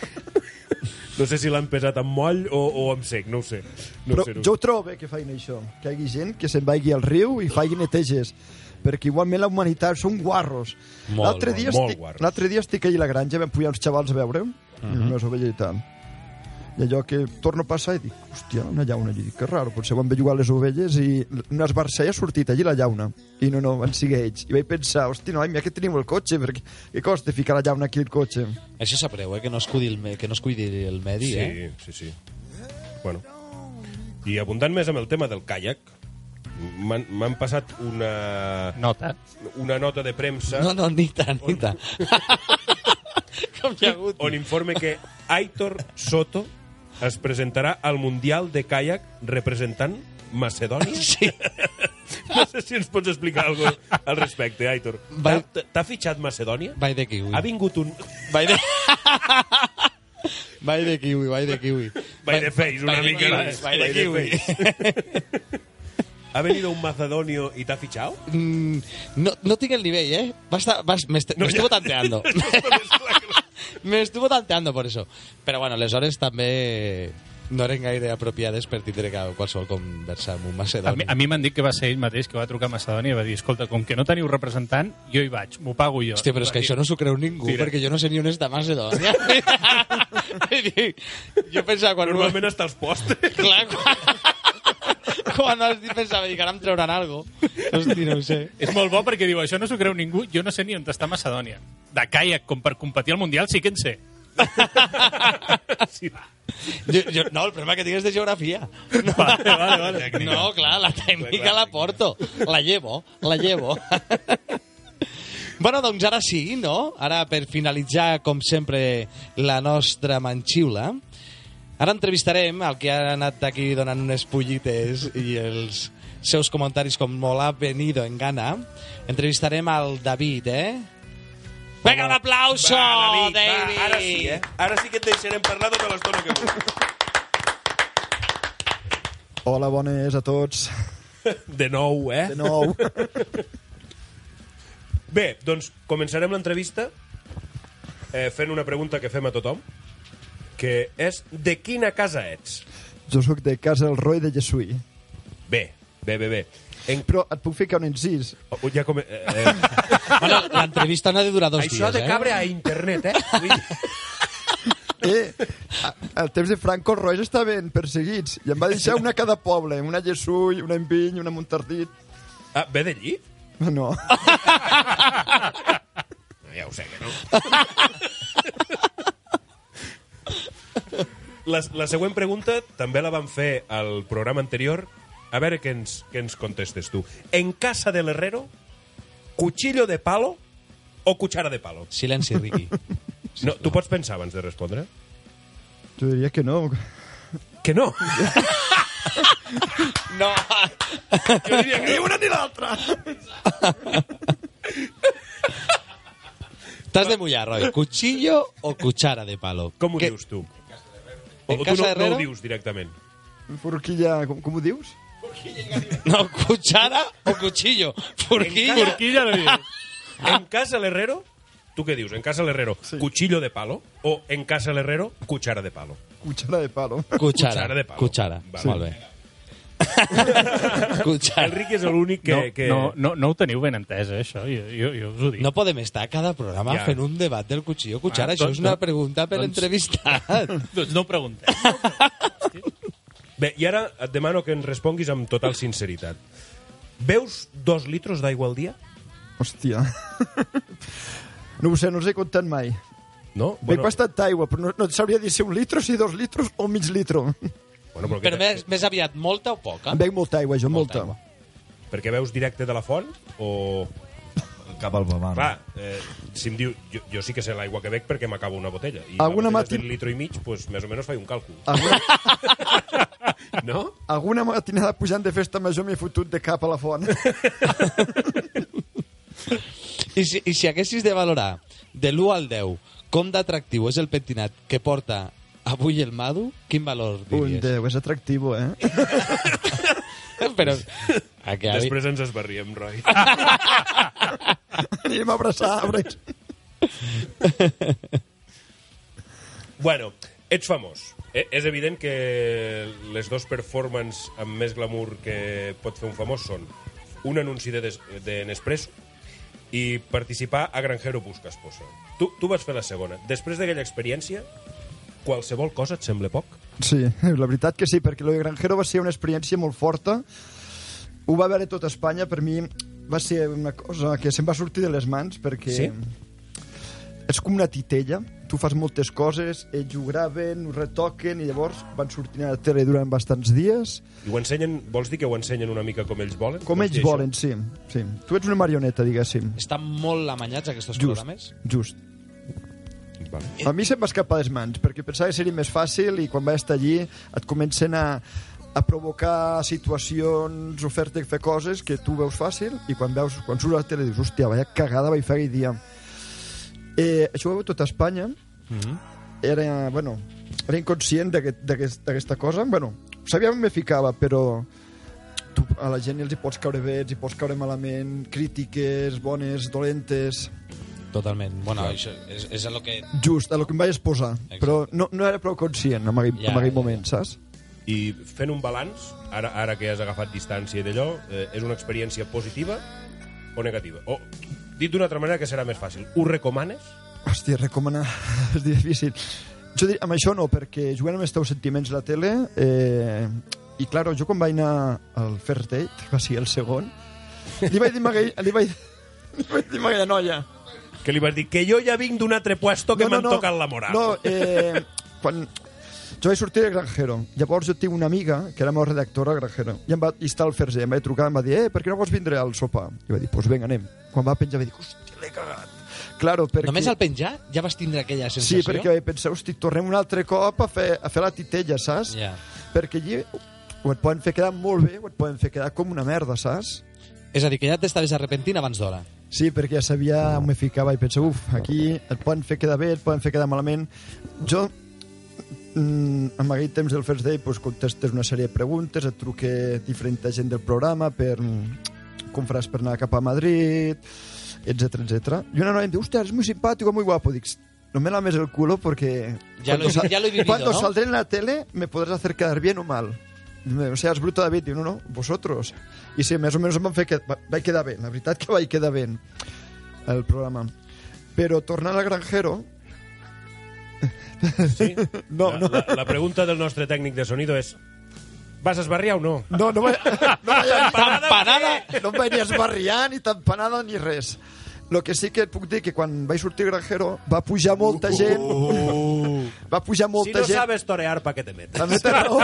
No sé si l'han pesat amb moll o, o amb sec, no ho sé. No Però ho sé, no. jo ho trobo bé que feien això, que hi hagi gent que se'n vagi al riu i faci neteges, perquè igualment la humanitat són guarros. Molt, L'altre dia, molt estic, guarros. l'altre dia estic allà a la granja, vam pujar uns xavals a veure, uh -huh. unes ovelles i tal. I allò que torno a passar i dic, hòstia, una llauna. I dic, que raro, potser van jugar les ovelles i una esbarça i ha sortit allí la llauna. I no, no, van seguir ells. I vaig pensar, hòstia, noi, mira que tenim el cotxe, perquè què costa ficar la llauna aquí al cotxe? Això sabreu, eh? Que no es cuidi el, me que no es cuidi el medi, Sí, eh? sí, sí. Bueno. I abundant més amb el tema del caiac, m'han passat una, Nota. una nota de premsa No, no, nita, nita. Com hi ha hagut? on informe que Aitor Soto es presentarà al Mundial de Caiac representant Macedònia? Sí. No sé si ens pots explicar alguna cosa al respecte, Aitor. Va- T'ha- fitxat Macedònia? Vai de kiwi. Ha vingut un... Vai de... vai de kiwi, vai de kiwi. Vai de face, una mica. Vai de kiwi. Ha venido un macedonio i t'ha fitxat? Mm, no, no tinc el nivell, eh? Estar, va, me, est me estuvo tanteando. Me estuvo tanteando por eso. Però bueno, les hores també no eren gaire apropiades per tindre que qualsevol conversa amb un A mi, macedoni. a mi m'han dit que va ser ell mateix que va trucar a Macedònia i va dir, escolta, com que no teniu representant, jo hi vaig, m'ho pago jo. Hòstia, però és que això no s'ho creu ningú, Mira. perquè jo no sé ni on és de Macedònia. jo pensava... Quan Normalment està als postres. Clar, quan... quan dit pensava, dic, ara em trauran algo. Hosti, no ho sé. És molt bo perquè diu, això no s'ho creu ningú, jo no sé ni on està Macedònia. De caiac, com per competir al Mundial, sí que en sé. sí. jo, jo, no, el problema que tinc és de geografia. No, Vale, vale, vale. no clar, la tècnica la porto. La llevo, la llevo. Bueno, doncs ara sí, no? Ara, per finalitzar, com sempre, la nostra manxiula, ara entrevistarem el que ha anat aquí donant unes pollites i els seus comentaris com molt ha venido en gana. Entrevistarem al David, eh? Venga, un aplauso, Va, David, David! va, ara sí, eh? Ara sí que et deixarem parlar tota l'estona que vulguis. Hola, bones a tots. De nou, eh? De nou. Bé, doncs començarem l'entrevista eh, fent una pregunta que fem a tothom, que és de quina casa ets? Jo sóc de casa del Roy de Jessuí. Bé, bé, bé, bé. En... Però et puc ficar un incís? Oh, ja come... eh, eh, Bueno, l'entrevista n'ha de durar dos Això dies, de eh? cabre a internet, eh? Eh, a- al temps de Franco els Roys estaven perseguits i em va deixar una a cada poble, una a Jessull, una a Enviny, una a Montardit. Ah, ve d'allí? No. Ja ho sé que no. La, la següent pregunta també la vam fer al programa anterior. A veure què ens, què ens contestes tu. En casa del herrero, cuchillo de palo o cuchara de palo? Silenci, Riqui. No, tu pots pensar abans de respondre? Jo diria que no. Que no. No. Jo diria que Ni una ni l'altra. T'has de mullar, Roy. ¿Cuchillo o cuchara de palo? Com ho Que- dius tu? En O, o tu casa no, no Herrero? ho dius directament? Forquilla, com, com ho dius? No, cuchara o cuchillo. Forquilla. Forquilla no diu. En casa l'herrero, tu què dius? En casa l'herrero, Sí. cuchillo de palo o en casa l'herrero, cuchara de palo? Cuchara de palo. Cuchara. Cuchara de palo. Cuchara. Va, Molt bé. Escucha. El Ricky és l'únic que... no, que... no, no, no ho teniu ben entès, eh, això. Jo, jo, jo us ho dic. No podem estar cada programa Ja. fent un debat del cuchillo cuchara. Ah, Això doncs és una pregunta per Doncs- entrevistat. doncs no ho preguntem. Bé, i ara et demano que ens responguis amb total sinceritat. Veus dos litros d'aigua al dia? Hòstia. No ho sé, no els he comptat mai. No? Bueno. Veig bastanta aigua, però no, no et sabria dir si un litro, si dos litros o mig litro. Bueno, però, Però més, més aviat, molta o poca? Em veig molta aigua, jo, molta. aigua. perquè veus directe de la font o... Cap al pavant. Clar, eh, si em diu... Jo, jo sí que sé l'aigua que bec perquè m'acabo una botella. I Alguna la botella mati- és del litro i mig, pues, més o menys faig un càlcul. Alguna, No? alguna matinada pujant de festa major m'he fotut de cap a la font. I si, I si haguessis de valorar de l'1 al 10 com d'atractiu és el pentinat que porta avui el Madu, quin valor Un diries? 10, és atractiu, eh? Però... A que avi... Després ens esbarriem, Roy. Anirem a abraçar, arbres. bueno, ets famós. Eh, és evident que les dos performances amb més glamour que pot fer un famós són un anunci de, des, de Nespresso i participar a Granjero Busca Esposa. Tu, tu vas fer la segona. Després d'aquella experiència, qualsevol cosa et sembla poc? Sí, la veritat que sí, perquè lo de Granjero va ser una experiència molt forta. Ho va veure tot Espanya, per mi va ser una cosa que se'm va sortir de les mans, perquè Sí? és com una titella. Tu fas moltes coses, ells ho graven, ho retoquen, i llavors van sortint a la tele durant bastants dies. I ho ensenyen, vols dir que ho ensenyen una mica com ells volen? Com ells volen, sí, sí. Tu ets una marioneta, diguéssim. Estan molt amanyats aquests Just, programes? just. Vale. A mi se'm va escapar les mans, perquè pensava que seria més fàcil i quan vaig estar allí et comencen a, a provocar situacions, ofertes de fer coses que tu veus fàcil i quan veus quan surts a la tele dius, hòstia, vaya cagada vaig fer aquell dia. Eh, això ho veu tot Espanya. Mm -hmm. Era, bueno, era inconscient d'aquest- d'aquest- d'aquesta cosa. Bueno, sabia on me ficava, però tu, a la gent els hi pots caure bé, els hi pots caure malament, crítiques, bones, dolentes... Totalment. Bueno, això és, és el que... Just, a lo que em vaig exposar. Exacte. Però no, no era prou conscient en aquell, Ja, en aquell ja, moment, saps? I fent un balanç, ara, ara que has agafat distància d'allò, eh, és una experiència positiva o negativa? O, dit d'una altra manera que serà més fàcil, ho recomanes? Hòstia, recomanar és difícil. Jo diria, amb això no, perquè jugant amb els teus sentiments a la tele... Eh, I, claro, jo quan vaig anar al First Date, va ser el segon, li vaig dir a aquell, li vaig, li vaig dir a aquella noia... Que li vas dir que jo ja vinc d'un altre puesto que m'han tocat la moral. No, eh, quan... Jo vaig sortir de Granjero. Llavors jo tinc una amiga, que era la meva redactora a Granjero, i em va i està al Date, em vaig trucar, em va dir, eh, per què no vols vindre al sopar? I va dir, doncs pues vinga, anem. Quan va penjar, vaig dir, hòstia, l'he cagat. Claro, perquè... Només al penjar ja vas tindre aquella Sí, sensació? perquè vaig pensar, hosti, tornem un altre cop a fer, a fer la titella, saps? Ja. Perquè allí ho et poden fer quedar molt bé o et poden fer quedar com una merda, saps? És a dir, que ja t'estaves arrepentint abans d'hora. Sí, perquè ja sabia on me ficava i pensava, uf, aquí et poden fer quedar bé, et poden fer quedar malament. Jo, mm, en aquell temps del First Day, pues, contestes una sèrie de preguntes, et truque diferent gent del programa per mm, com faràs per anar cap a Madrid, etc etc. I una noia em diu, hòstia, eres muy simpático, muy guapo. Dic, no me lames el culo porque Ya lo he- sal- ya lo he vivido, cuando ¿no? saldré en la tele me podrás hacer quedar bien o mal. O sea, es bruto David. Diu, no, no, vosotros. I sí, més o menys em van fer que vaig quedar bé. La veritat que vaig quedar bé el programa. Però tornant al granjero... Sí? No, la, no. La, la pregunta del nostre tècnic de sonido és vas a esbarriar o no? No, no vaig, no vaig, Empanada! no em vaig ni esbarriar, ni tampanada, ni res. Lo que sí que et puc dir que quan vaig sortir granjero va pujar molta gent... Va pujar Si molta no gent... sabes torear, pa què te metes? També té raó.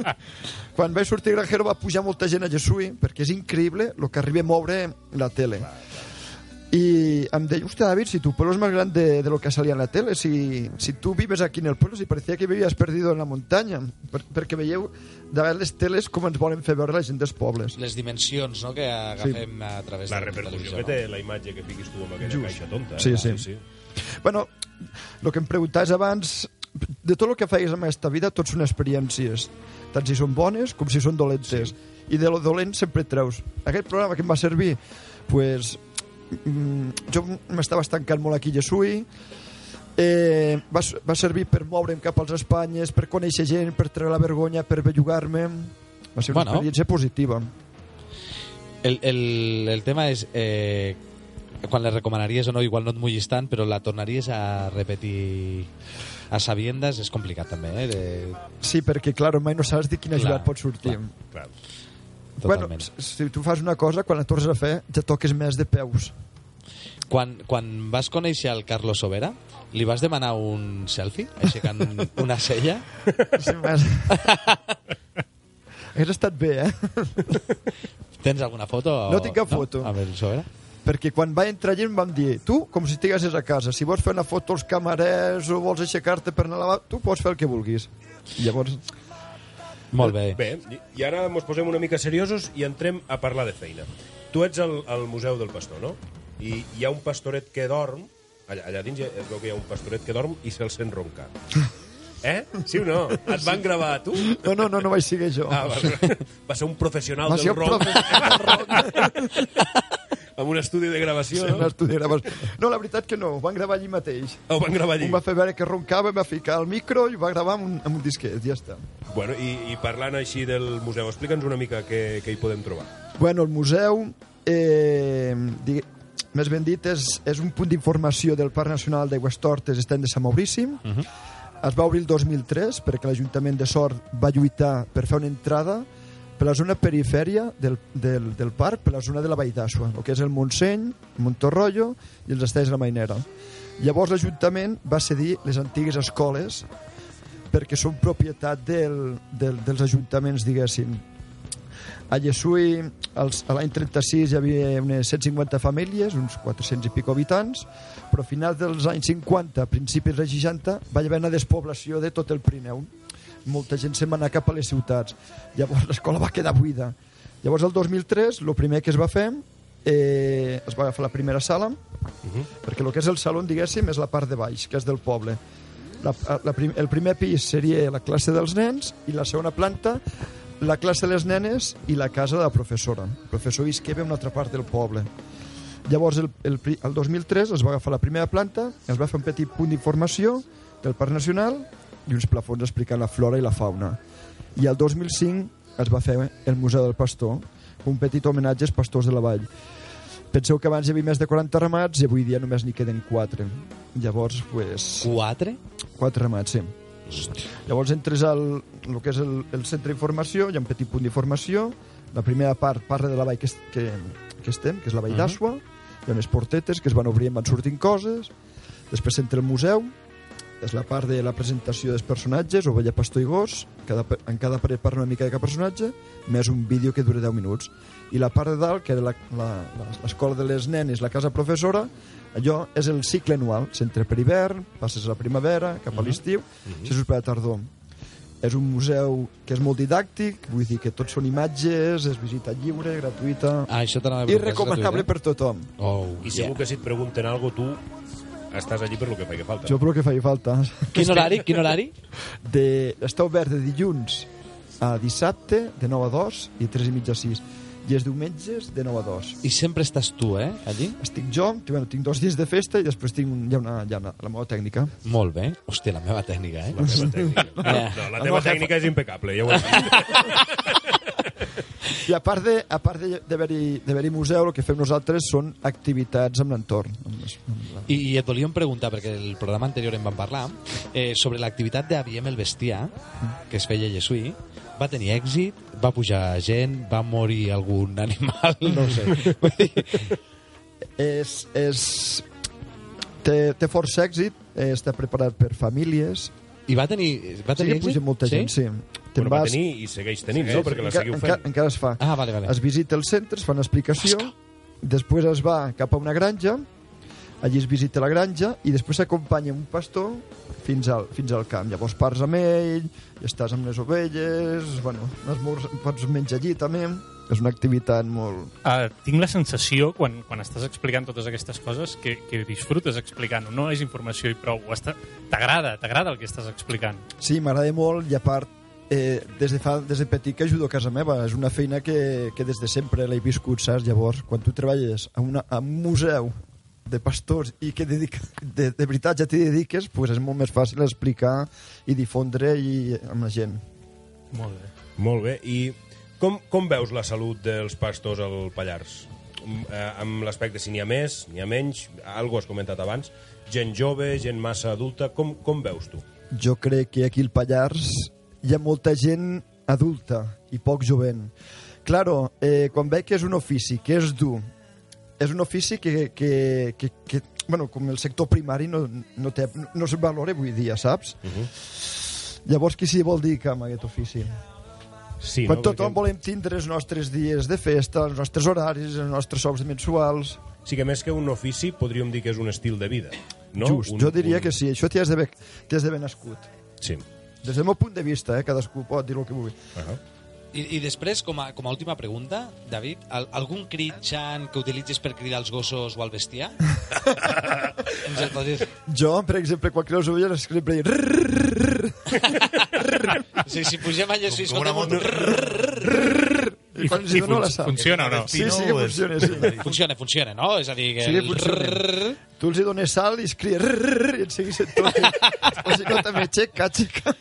Quan vaig sortir granjero va pujar molta gent a Jesús perquè és increïble el que arriba a moure la tele. I em deia, hostia, David, si tu pueblo es más grande de lo que salía en la tele, si, si tú vives aquí en el pueblo, si parecía que vivías perdido en la muntanya, per, perquè veieu davant les teles com ens volen fer veure la gent dels pobles. Les dimensions no, que agafem a través La de la repercussió televisió. que té la imatge que fiquis tu amb aquella Just. caixa tonta. eh? Sí, sí. sí. Bueno, el que em preguntaves abans, de tot el que feies en aquesta vida, tot són experiències, tant si són bones com si són dolentes. Sí. I de lo dolent sempre treus. Aquest programa que em va servir, pues, jo m'estava estancant molt aquí a Jesui, eh, va, va servir per moure'm cap als Espanyes, per conèixer gent, per treure la vergonya, per bellugar-me, Va ser una Bueno. experiència positiva. El, el, el tema és eh, quan les recomanaries o no, igual no et mullis tant, però la tornaries a repetir a sabiendas és complicat també, eh? De... Sí, perquè, clar, mai no saps de quina Clar, jugada pot sortir. Clar. Bueno, Totalment. s- si tu fas una cosa, quan la tornes a fer, ja toques més de peus. Quan, quan vas conèixer el Carlos Sobera, li vas demanar un selfie, aixecant una sella? Sí, més. Hauria estat bé, eh? Tens alguna foto? o- No tinc cap foto. No? Amb el Sobera? Perquè quan va entrar allí em van dir tu, com si estiguessis a casa, si vols fer una foto als camarers o vols aixecar-te per anar a lavar, tu pots fer el que vulguis. Llavors, Molt bé. Bé, i- ara ens posem una mica seriosos i entrem a parlar de feina. Tu ets al, al Museu del Pastor, no? I hi ha un pastoret que dorm, allà, allà dins ha- es veu que hi ha un pastoret que dorm i se'l sent roncar. Eh? Sí o no? Et van gravar a tu? no, no, no, no vaig ser jo. Ah, va, va ser un professional Va del ronc. professional amb un estudi de gravació. Sí, un estudi de gravació. No, la veritat que no, ho van gravar allí mateix. Ho van gravar allí? Un va fer veure que roncava, va ficar el micro i va gravar amb un, amb un disquet, ja està. Bueno, i, i parlant així del museu, explica'ns una mica què, què hi podem trobar. Bueno, el museu, eh, digui, més ben dit, és, és un punt d'informació del Parc Nacional d'Aigües Tortes, estem de Sant Maurici. Uh -huh. Es va obrir el 2003 perquè l'Ajuntament de Sort va lluitar per fer una entrada per la zona perifèria del, del, del parc, per la zona de la Vall d'Asua, el que és el Montseny, Montorroio i els estells de la Mainera. Llavors l'Ajuntament va cedir les antigues escoles perquè són propietat del, del, dels ajuntaments, diguéssim. A Llesui, l'any 36, hi havia unes 150 famílies, uns 400 i pico habitants, però a finals dels anys 50, principis dels 60, va haver una despoblació de tot el Pirineu. Molta gent se'n va anar cap a les ciutats. Llavors l'escola va quedar buida. Llavors, el 2003, el primer que es va fer, eh, es va agafar la primera sala, uh -huh. perquè el que és el saló, diguéssim, és la part de baix, que és del poble. La, la, prim, el primer pis seria la classe dels nens i la segona planta la classe de les nenes i la casa de la professora. El professor visqueva en una altra part del poble. Llavors, el, el, el 2003 es va agafar la primera planta, es va fer un petit punt d'informació del Parc Nacional i uns plafons explicant la flora i la fauna. I el 2005 es va fer el Museu del Pastor, un petit homenatge als pastors de la vall. Penseu que abans hi havia més de 40 ramats i avui dia només n'hi queden 4. Llavors, pues... 4? 4 ramats, sí. Llavors entres al el que és el, el centre d'informació, hi ha un petit punt d'informació, la primera part parla de la vall que, est- que, que estem, que és la vall Mhm. d'Asua, hi ha unes portetes que es van obrir i van sortint coses, després entra el museu, és la part de la presentació dels personatges, ovella, pastor i gos, cada, en cada paret parla una mica de cada personatge, més un vídeo que dura 10 minuts. I la part de dalt, que era la- la- la- l'escola de les nenes, la casa professora, allò és el cicle anual, s'entra per hivern, passes a la primavera, cap a l'estiu, uh -huh. per la tardor. És un museu que és molt didàctic, vull dir que tots són imatges, és visita lliure, gratuïta Ah, això t'anava a i és recomanable gratuït, per tothom. Oh, I segur que si et pregunten alguna cosa, tu estàs allí per lo que faci falta. Jo per que faci falta. Quin horari? Quin horari? De, està obert de dilluns a dissabte, de 9 a 2 i 3 i mitja a 6. I els diumenges de 9 a 2. I sempre estàs tu, eh, allí? Estic jo, bueno, tinc dos dies de festa i després tinc un, hi ha, una, hi ha una, la meva tècnica. Molt bé. Hòstia, la meva tècnica, eh? La teva tècnica. No, Eh. no, la teva tècnica és impecable, ja ho he dit. I a part de, a part de- d'haver-hi d'haver museu, el que fem nosaltres són activitats amb l'entorn. I, I et volíem preguntar, perquè el programa anterior en vam parlar, eh, sobre l'activitat d'Aviem el Bestiar, que es feia a Llesui, va tenir èxit, va pujar gent, va morir algun animal, no sé. És, és, té, té força èxit, eh, està preparat per famílies. I va tenir, va Sí tenir puja èxit? molta gent, sí. Te'n Bueno, va vas- tenir i segueix tenint, Segueix, no? Perquè la encara- seguiu fent. encara es fa. Ah, vale, vale. Es visita el centre, es fa una explicació, després es va cap a una granja, allí es visita la granja i després s'acompanya un pastor fins al, fins al camp. Llavors pars amb ell, i estàs amb les ovelles, bueno, esmorz, pots menjar allí també. És una activitat molt... Uh, tinc la sensació, quan, quan estàs explicant totes aquestes coses, que, que disfrutes explicant-ho. No és informació i prou. T'agrada, t'agrada el que estàs explicant. Sí, m'agrada molt i a part eh, des, de fa, des de petit que ajudo a casa meva. És una feina que, que des de sempre l'he viscut, saps? Llavors, quan tu treballes a, una, a un museu de pastors i que dedica, de, de veritat ja t'hi dediques, pues és molt més fàcil explicar i difondre i, amb la gent. Molt bé. Molt bé. I Com, com veus la salut dels pastors al Pallars? Mm, eh, amb l'aspecte si n'hi ha més, n'hi ha menys, algo has comentat abans, gent jove, gent massa adulta, com, com veus tu? Jo crec que aquí al Pallars hi ha molta gent adulta i poc jovent. Claro, eh, quan veig que és un ofici, que és dur, és un ofici que, que, que, que bueno, com el sector primari no, no, té, no se valora avui dia, saps? Uh -huh. Llavors, qui s'hi vol dir que amb aquest ofici? Sí, Quan no? tothom Perquè- volem tindre els nostres dies de festa, els nostres horaris, els nostres sous mensuals... Sí que més que un ofici podríem dir que és un estil de vida. No? Just, un, jo diria que sí, això t'hi has d'haver nascut. Sí. Des del meu punt de vista, eh, cadascú pot dir el que vulgui. Uh -huh. I, I després, com a, com a última pregunta, David, al, algun crit xant que utilitzis per cridar els gossos o al bestiar? Ens el podries... Jo, per exemple, quan creu les ovelles, sempre dic... Sigui, si pugem allà, si escoltem un... I quan hi dono la sal. Funciona o no? Sí, sí que funciona, sí. Funciona, funciona, no? És a dir, que... Sí, el funciona. Tu els hi dones sal i es cria i et seguís tot. O sigui, no també xeca, xeca.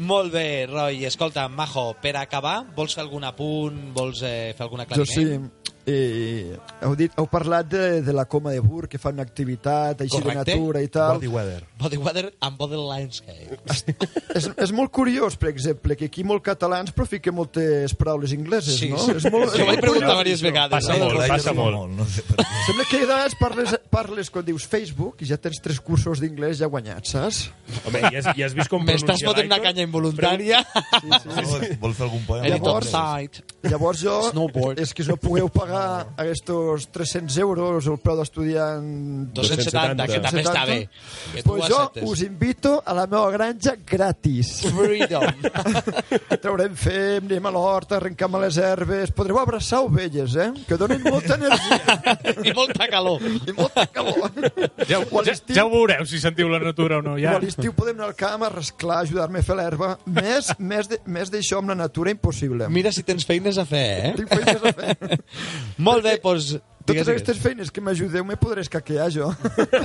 Molt bé, Roy. Escolta, Majo, per acabar, vols fer algun apunt? Vols eh, fer algun Jo aclariment? sí. Eh, heu, dit, heu parlat de, de la coma de Bur, que fan una activitat així Correcte. de natura i tal. Body weather. Body weather and body landscape. és, és molt curiós, per exemple, que aquí molt catalans però fiquen moltes paraules ingleses, Sí, no? sí. És molt, Jo ho vaig preguntar diverses vegades. Passa eh? molt, passa molt. No sé per què. Sembla que a vegades parles, parles quan dius Facebook i ja tens tres cursos d'inglès ja guanyats, saps? Home, ja has, ja has vist com M'estàs pronuncia fotent una canya involuntària. Vol, vol fer algun poema? Llavors-. Llavors jo, Snowboard. és que no pugueu pagar aquests 300 euros el preu d'estudiar en 270, que també està bé. Que tu pues jo acceptes. us invito a la meva granja gratis. Freedom. Traurem fem, anem a l'hort, arrencam a les herbes... Podreu abraçar ovelles, eh? Que donen molta energia I molta calor. i molta calor. Ja, a ja, ja ho veureu si sentiu la natura o no. O Ja. a l'estiu podem anar al camp a rasclar, ajudar-me a fer l'herba. Més, més, de, més d'això amb la natura impossible. Mira si tens feines a fer, eh? Tinc feines a fer. Molt bé, doncs... Totes digues, aquestes feines que m'ajudeu me podré escaquear jo.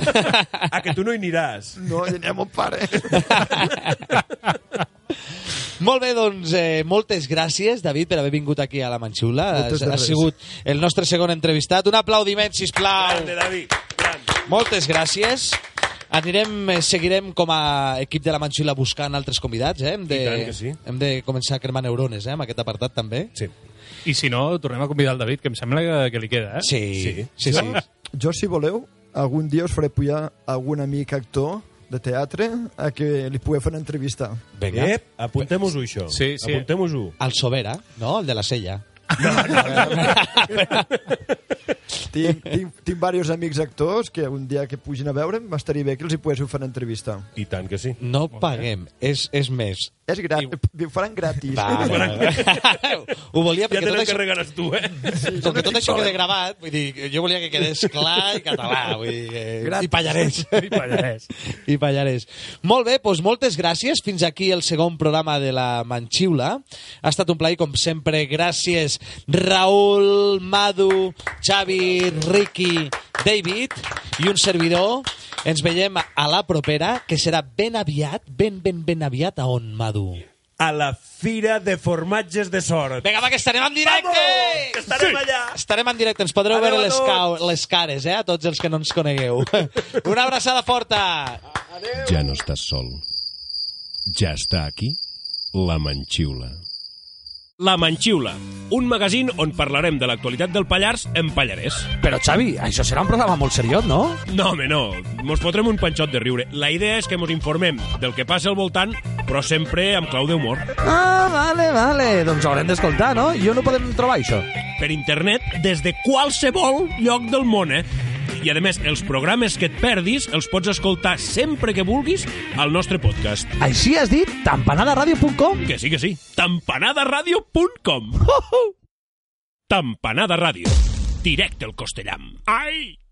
Ah, que tu no hi aniràs. No, ja n'hi ha mon pare. Molt bé, doncs, eh, moltes gràcies, David, per haver vingut aquí a la Manxula. Has, sigut el nostre segon entrevistat. Un aplaudiment, sisplau. Grande, David. Grande. Moltes gràcies. Anirem, eh, seguirem com a equip de la Manxula buscant altres convidats, eh? Hem de, sí. hem de començar a cremar neurones, eh? Amb aquest apartat, també. Sí. I si no, tornem a convidar el David, que em sembla que, que li queda, eh? Sí, Sí. sí, sí. Jo, si voleu, algun dia us faré pujar algun amic actor de teatre a que li pugueu fer una entrevista. Vinga. Ep, apuntem-ho-ho, això. Sí, sí. Apuntem-ho-ho. El Sobera, no? El de la sella. Tinc, tinc, tinc diversos amics actors que un dia que pugin a veure'm m'estaria bé que els hi poguéssiu fer una entrevista. I tant que sí. No paguem, és, és més. És gratis, ho faran gratis. Va, va, va. Ho volia Ja perquè te tot això, n'encarregaràs tu, eh? com que tot això queda gravat, vull dir, jo volia que quedés clar i català, vull dir, que... i pallarès. I Pallarès. I pallarès. Molt bé, doncs moltes gràcies. Fins aquí el segon programa de la Manxiula. Ha estat un plaer, com sempre. Gràcies, Raül, Madu, Xavi, Ricky, David i un servidor. Ens veiem a la propera, que serà ben aviat, ben, ben, ben aviat. A on, Madu? A la Fira de Formatges de Sort. Vinga, va, que estarem en directe! Vamos, que estarem allà. Estarem en directe, ens podreu Adéu veure a les, cau, les cares, eh, a tots els que no ens conegueu. Una abraçada forta! Ya no estás sol. Ya está aquí la Manxiula. La Manxiula, un magazín on parlarem de l'actualitat del Pallars en pallarès. Però, Xavi, això serà un programa molt seriós, no? No, home, no. Mos fotrem un panxot de riure. La idea és que mos informem del que passa al voltant, però sempre amb clau d'humor. Ah, vale, vale. Doncs haurem d'escoltar, no? I on ho podem trobar, això? Per internet, des de qualsevol lloc del món, eh? I, a més, els programes que et perdis els pots escoltar sempre que vulguis al nostre podcast. Així has dit? Tampanadaradio.com? Que sí, que sí. Tampanadaradio.com Tampanada Ràdio. Directe al Costellam. Ai!